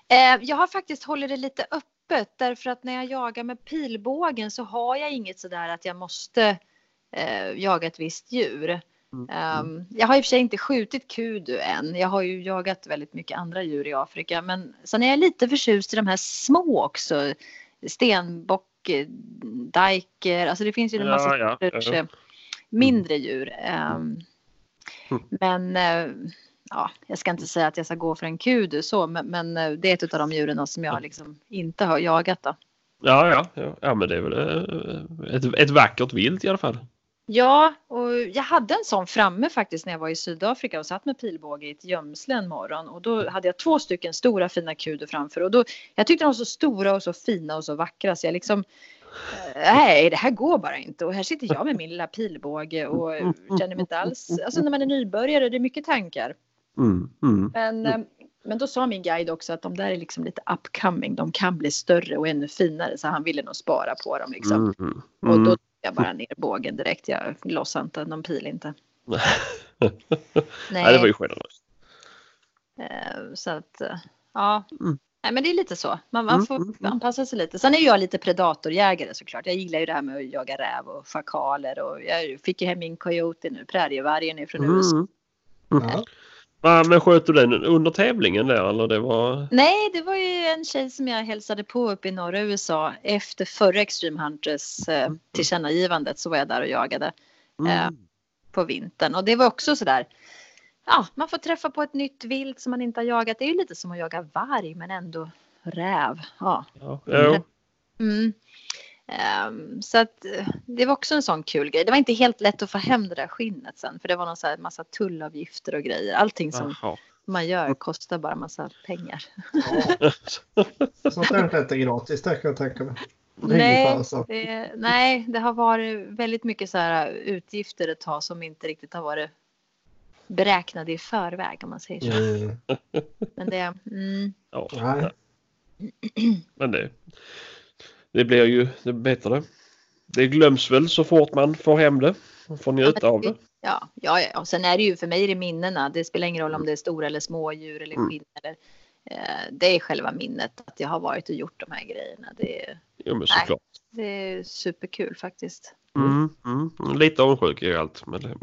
Eh, jag har faktiskt hållit det lite öppet därför att när jag jagar med pilbågen så har jag inget sådär att jag måste eh, jaga ett visst djur. Mm. Ehm, jag har i och för sig inte skjutit kudu än. Jag har ju jagat väldigt mycket andra djur i Afrika. Men sen är jag lite förtjust i de här små också. Stenbock, dajker. Alltså det finns ju en massa ja, ja. mindre djur. Ehm, Mm. Men eh, ja, jag ska inte säga att jag ska gå för en kudu så, men, men eh, det är ett av de djuren som jag liksom inte har jagat. Då. Ja, ja, ja, ja men det är väl eh, ett, ett vackert vilt i alla fall. Ja, och jag hade en sån framme faktiskt när jag var i Sydafrika och satt med pilbåge i ett gömsle en morgon och då hade jag två stycken stora fina kudu framför och då jag tyckte de var så stora och så fina och så vackra så jag liksom Nej, det här går bara inte och här sitter jag med min lilla pilbåge och eh, känner mig inte alls, alltså när man är nybörjare det är mycket tankar. Mm, mm. Men, eh, men då sa min guide också att de där är liksom lite upcoming. De kan bli större och ännu finare så han ville nog spara på dem liksom. Mm, mm. Och då tog jag bara ner bågen direkt. Jag lossade inte någon pil inte. Nej, Nej, det var ju generöst. eh, så att eh, ja. Mm. Nej, men det är lite så. Man, man Mm, får mm, mm. anpassa sig lite. Sen är jag lite predatorjägare såklart. Jag gillar ju det här med att jaga räv och schakaler och jag fick ju hem min coyote nu, prärievargen från USA. Mm. Ja. Men sköt du den under tävlingen där eller det var? Nej, det var ju en tjej som jag hälsade på uppe i norra USA efter förra Extreme Hunters eh, tillkännagivandet så var jag där och jagade Mm. Eh, på vintern och det var också så där. Ja, man får träffa på ett nytt vilt som man inte har jagat. Det är ju lite som att jaga varg men ändå räv. Ja. Ja. Mm. Ehm, så att eh, det var också en sån kul grej. Det var inte helt lätt att få hem det där skinnet sen för det var någon så här massa tullavgifter och grejer. Allting som Jaha. man gör kostar bara massa pengar. Ja. Sånt där är inte gratis, det kan jag tänka mig. Nej, det, nej, det har varit väldigt mycket så här utgifter ett tag som inte riktigt har varit beräknade i förväg om man säger så. Mm. Men det, mm, Ja, Nej. men det, det blir ju det bättre. Det. glöms väl så fort man får hem det. Man får njuta av det. ja, ja, ja, och sen är det ju för mig det minnena. Det spelar ingen roll om det är stora eller små djur eller Mm. skinn. Eller, eh, det är själva minnet att jag har varit och gjort de här grejerna. Det, är- Jo men Nej. såklart. det är superkul faktiskt. Mm, mm. Lite avundsjuk är allt. Men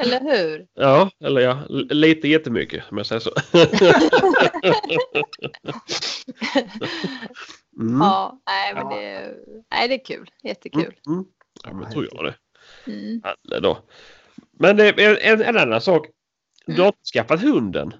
Eller hur? ja, eller ja, l- lite jättemycket om jag säger så. Mm. Ja, nej, men det, nej, det är kul. Jättekul. Mm. Ja, men tror jag det. Mm. Alla då. Men det är en, en annan sak. Du har inte skaffat hunden.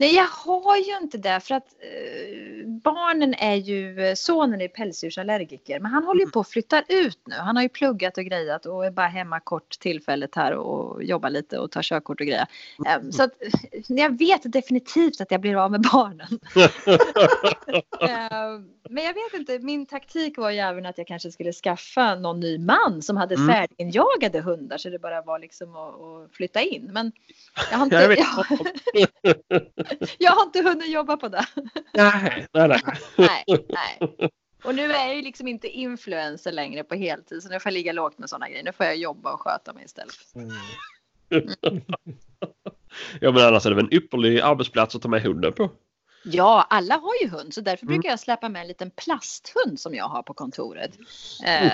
Nej, jag har ju inte det för att eh, barnen är ju, eh, sonen är pälsdjursallergiker men han håller ju på att flytta ut nu. Han har ju pluggat och grejat och är bara hemma kort tillfället här och jobbar lite och tar körkort och grejer. Eh, så att eh, jag vet definitivt att jag blir av med barnen. Eh, men jag vet inte, min taktik var ju även att jag kanske skulle skaffa någon ny man som hade Mm. färdiginjagade hundar så det bara var liksom att, att flytta in. Men jag har inte, Jag. jag, har inte hunnit jobba på det. nej, nej, nej. Nej, nej. Och nu är jag ju liksom inte influencer längre på heltid så nu får jag ligga lågt med sådana grejer. Nu får jag jobba och sköta mig istället. Mm. ja men annars är det väl en ypperlig arbetsplats att ta med hunden på. Ja, alla har ju hund så därför Mm. brukar jag släppa med en liten plasthund som jag har på kontoret. Eh,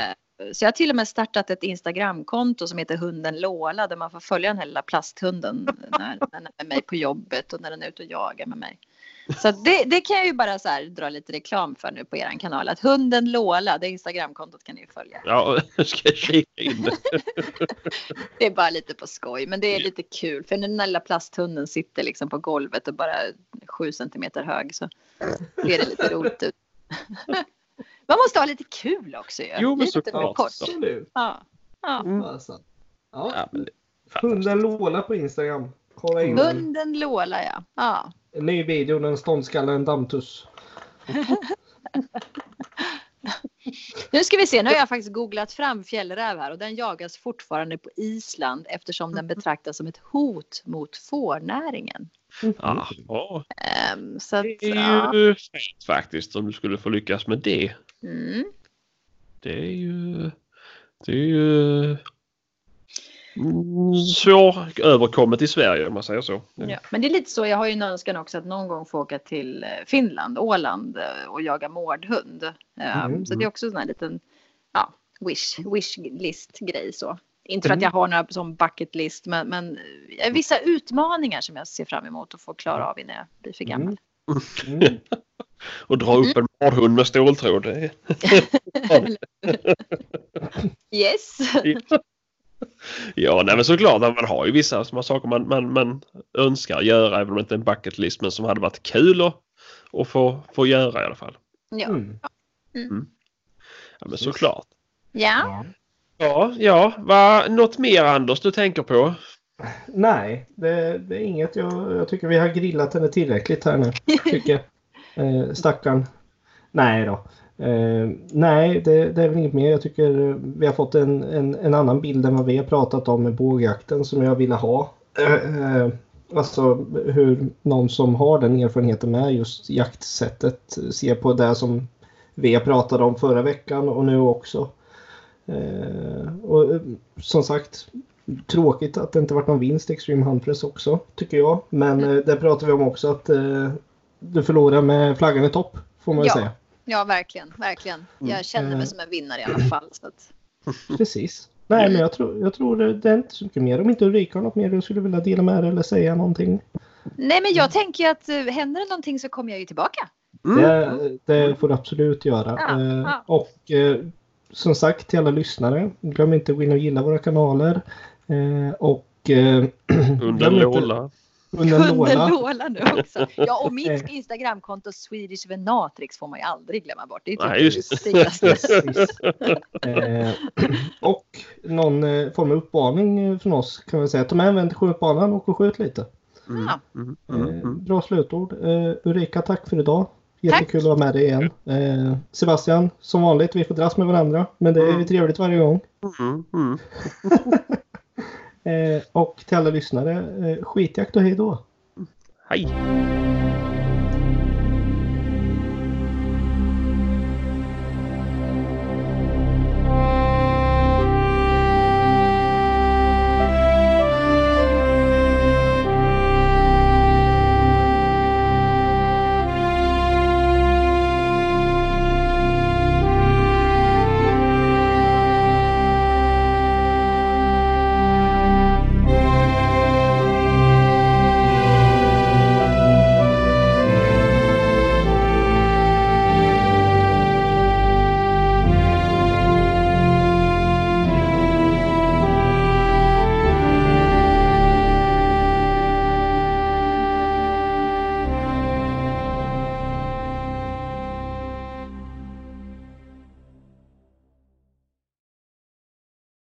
så jag har till och med startat ett Instagramkonto som heter Hunden Lola där man får följa den här lilla plasthunden när den är med mig på jobbet och när den är ute och jagar med mig. Så det, det kan jag ju bara så här dra lite reklam för nu på er kanal. Att Hunden Lola, det Instagramkontot kan ni ju följa. Ja, ska jag kika in. Det är bara lite på skoj, men det är lite kul. För den där lilla plasthunden sitter liksom på golvet och bara sju centimeter hög så ser det lite roligt ut. Man måste ha lite kul också ju. Jo, men såklart. Absolut. Ja. Ja. Mm. Alltså. Ja. Ja, men det- Hunden Lola på Instagram. Kolla in den. Hunden Lola ja. ja. En ny video, den ståndskalle en dammtuss. Nu ska vi se, nu har jag faktiskt googlat fram fjällräv här och den jagas fortfarande på Island eftersom den betraktas som ett hot mot fårnäringen. Ja, ja, Ehm, så att, det ja. är ju fint faktiskt om du skulle få lyckas med det. Mm. Det är ju... Det är ju... mm, Svåröverkommet i Sverige om man säger så. Ja, men det är lite så. Jag har ju en önskan också att någon gång få åka till eh, Finland, Åland eh, och jaga mårdhund. Ehm, Mm, Så det är också en sån här liten ja, wish, wish list grej så. Inte för att Mm. jag har några som bucket list men, men eh, vissa utmaningar som jag ser fram emot att få klara av innan jag blir för gammal. Mm. Mm. Och dra upp en mårdhund med ståltråd. Det är... Yes! Ja, nej men såklart. Man har ju vissa små saker man, man, man önskar göra även om det inte är en bucket list men som hade varit kul att, att få, få göra i alla fall. Ja. Mm. Ja, men såklart. ja. Ja, ja. Va, något mer Anders du tänker på? Nej, det, det är inget. Jag, jag tycker vi har grillat henne tillräckligt här nu. Tycker. Eh, stackarn. Nej då. Eh, nej, det, det är väl inget mer. Jag tycker vi har fått en, en, en annan bild än vad vi har pratat om med bågjakten som jag ville ha. Eh, eh, alltså hur någon som har den erfarenheten med just jaktsättet ser på det som vi pratat om förra veckan och nu också. Eh, och eh, som sagt, tråkigt att det inte varit någon vinst i Extreme Huntress också, tycker jag. Men eh, där pratar vi om också att eh, du förlorar med flaggan i topp, får man ju Ja. säga. ja, verkligen. verkligen. Jag känner Eh. mig som en vinnare i alla fall. Så att... Precis. Nej, men jag tror, jag tror det, det är inte så mycket mer. Om inte Ulrika har något mer du skulle vilja dela med dig eller säga någonting. Nej, men jag tänker att eh, händer det någonting så kommer jag ju tillbaka. Det, det får du absolut göra. Ja, Eh, ja. Och eh, som sagt till alla lyssnare, glöm inte att gå in och gilla våra kanaler. Eh, och eh. Hunden Hunden Lola. Lola nu också. Ja, och mitt Eh. Instagramkonto Swedish Venatrix får man ju aldrig glömma bort. Det är typ Nej, just det. Eh, och någon eh, form av uppvarning eh, från oss kan vi säga. Ta med en vän till skjutbanan och och skjut lite. Mm, mm, Eh, mm, mm. bra slutord. Eh, Ulrika, tack för idag. Jättekul att vara med dig igen. Eh, Sebastian, som vanligt, vi får dras med varandra. Men det är Mm. trevligt varje gång. Eh, och till alla lyssnare, eh, skitjakt och hej då. Hej!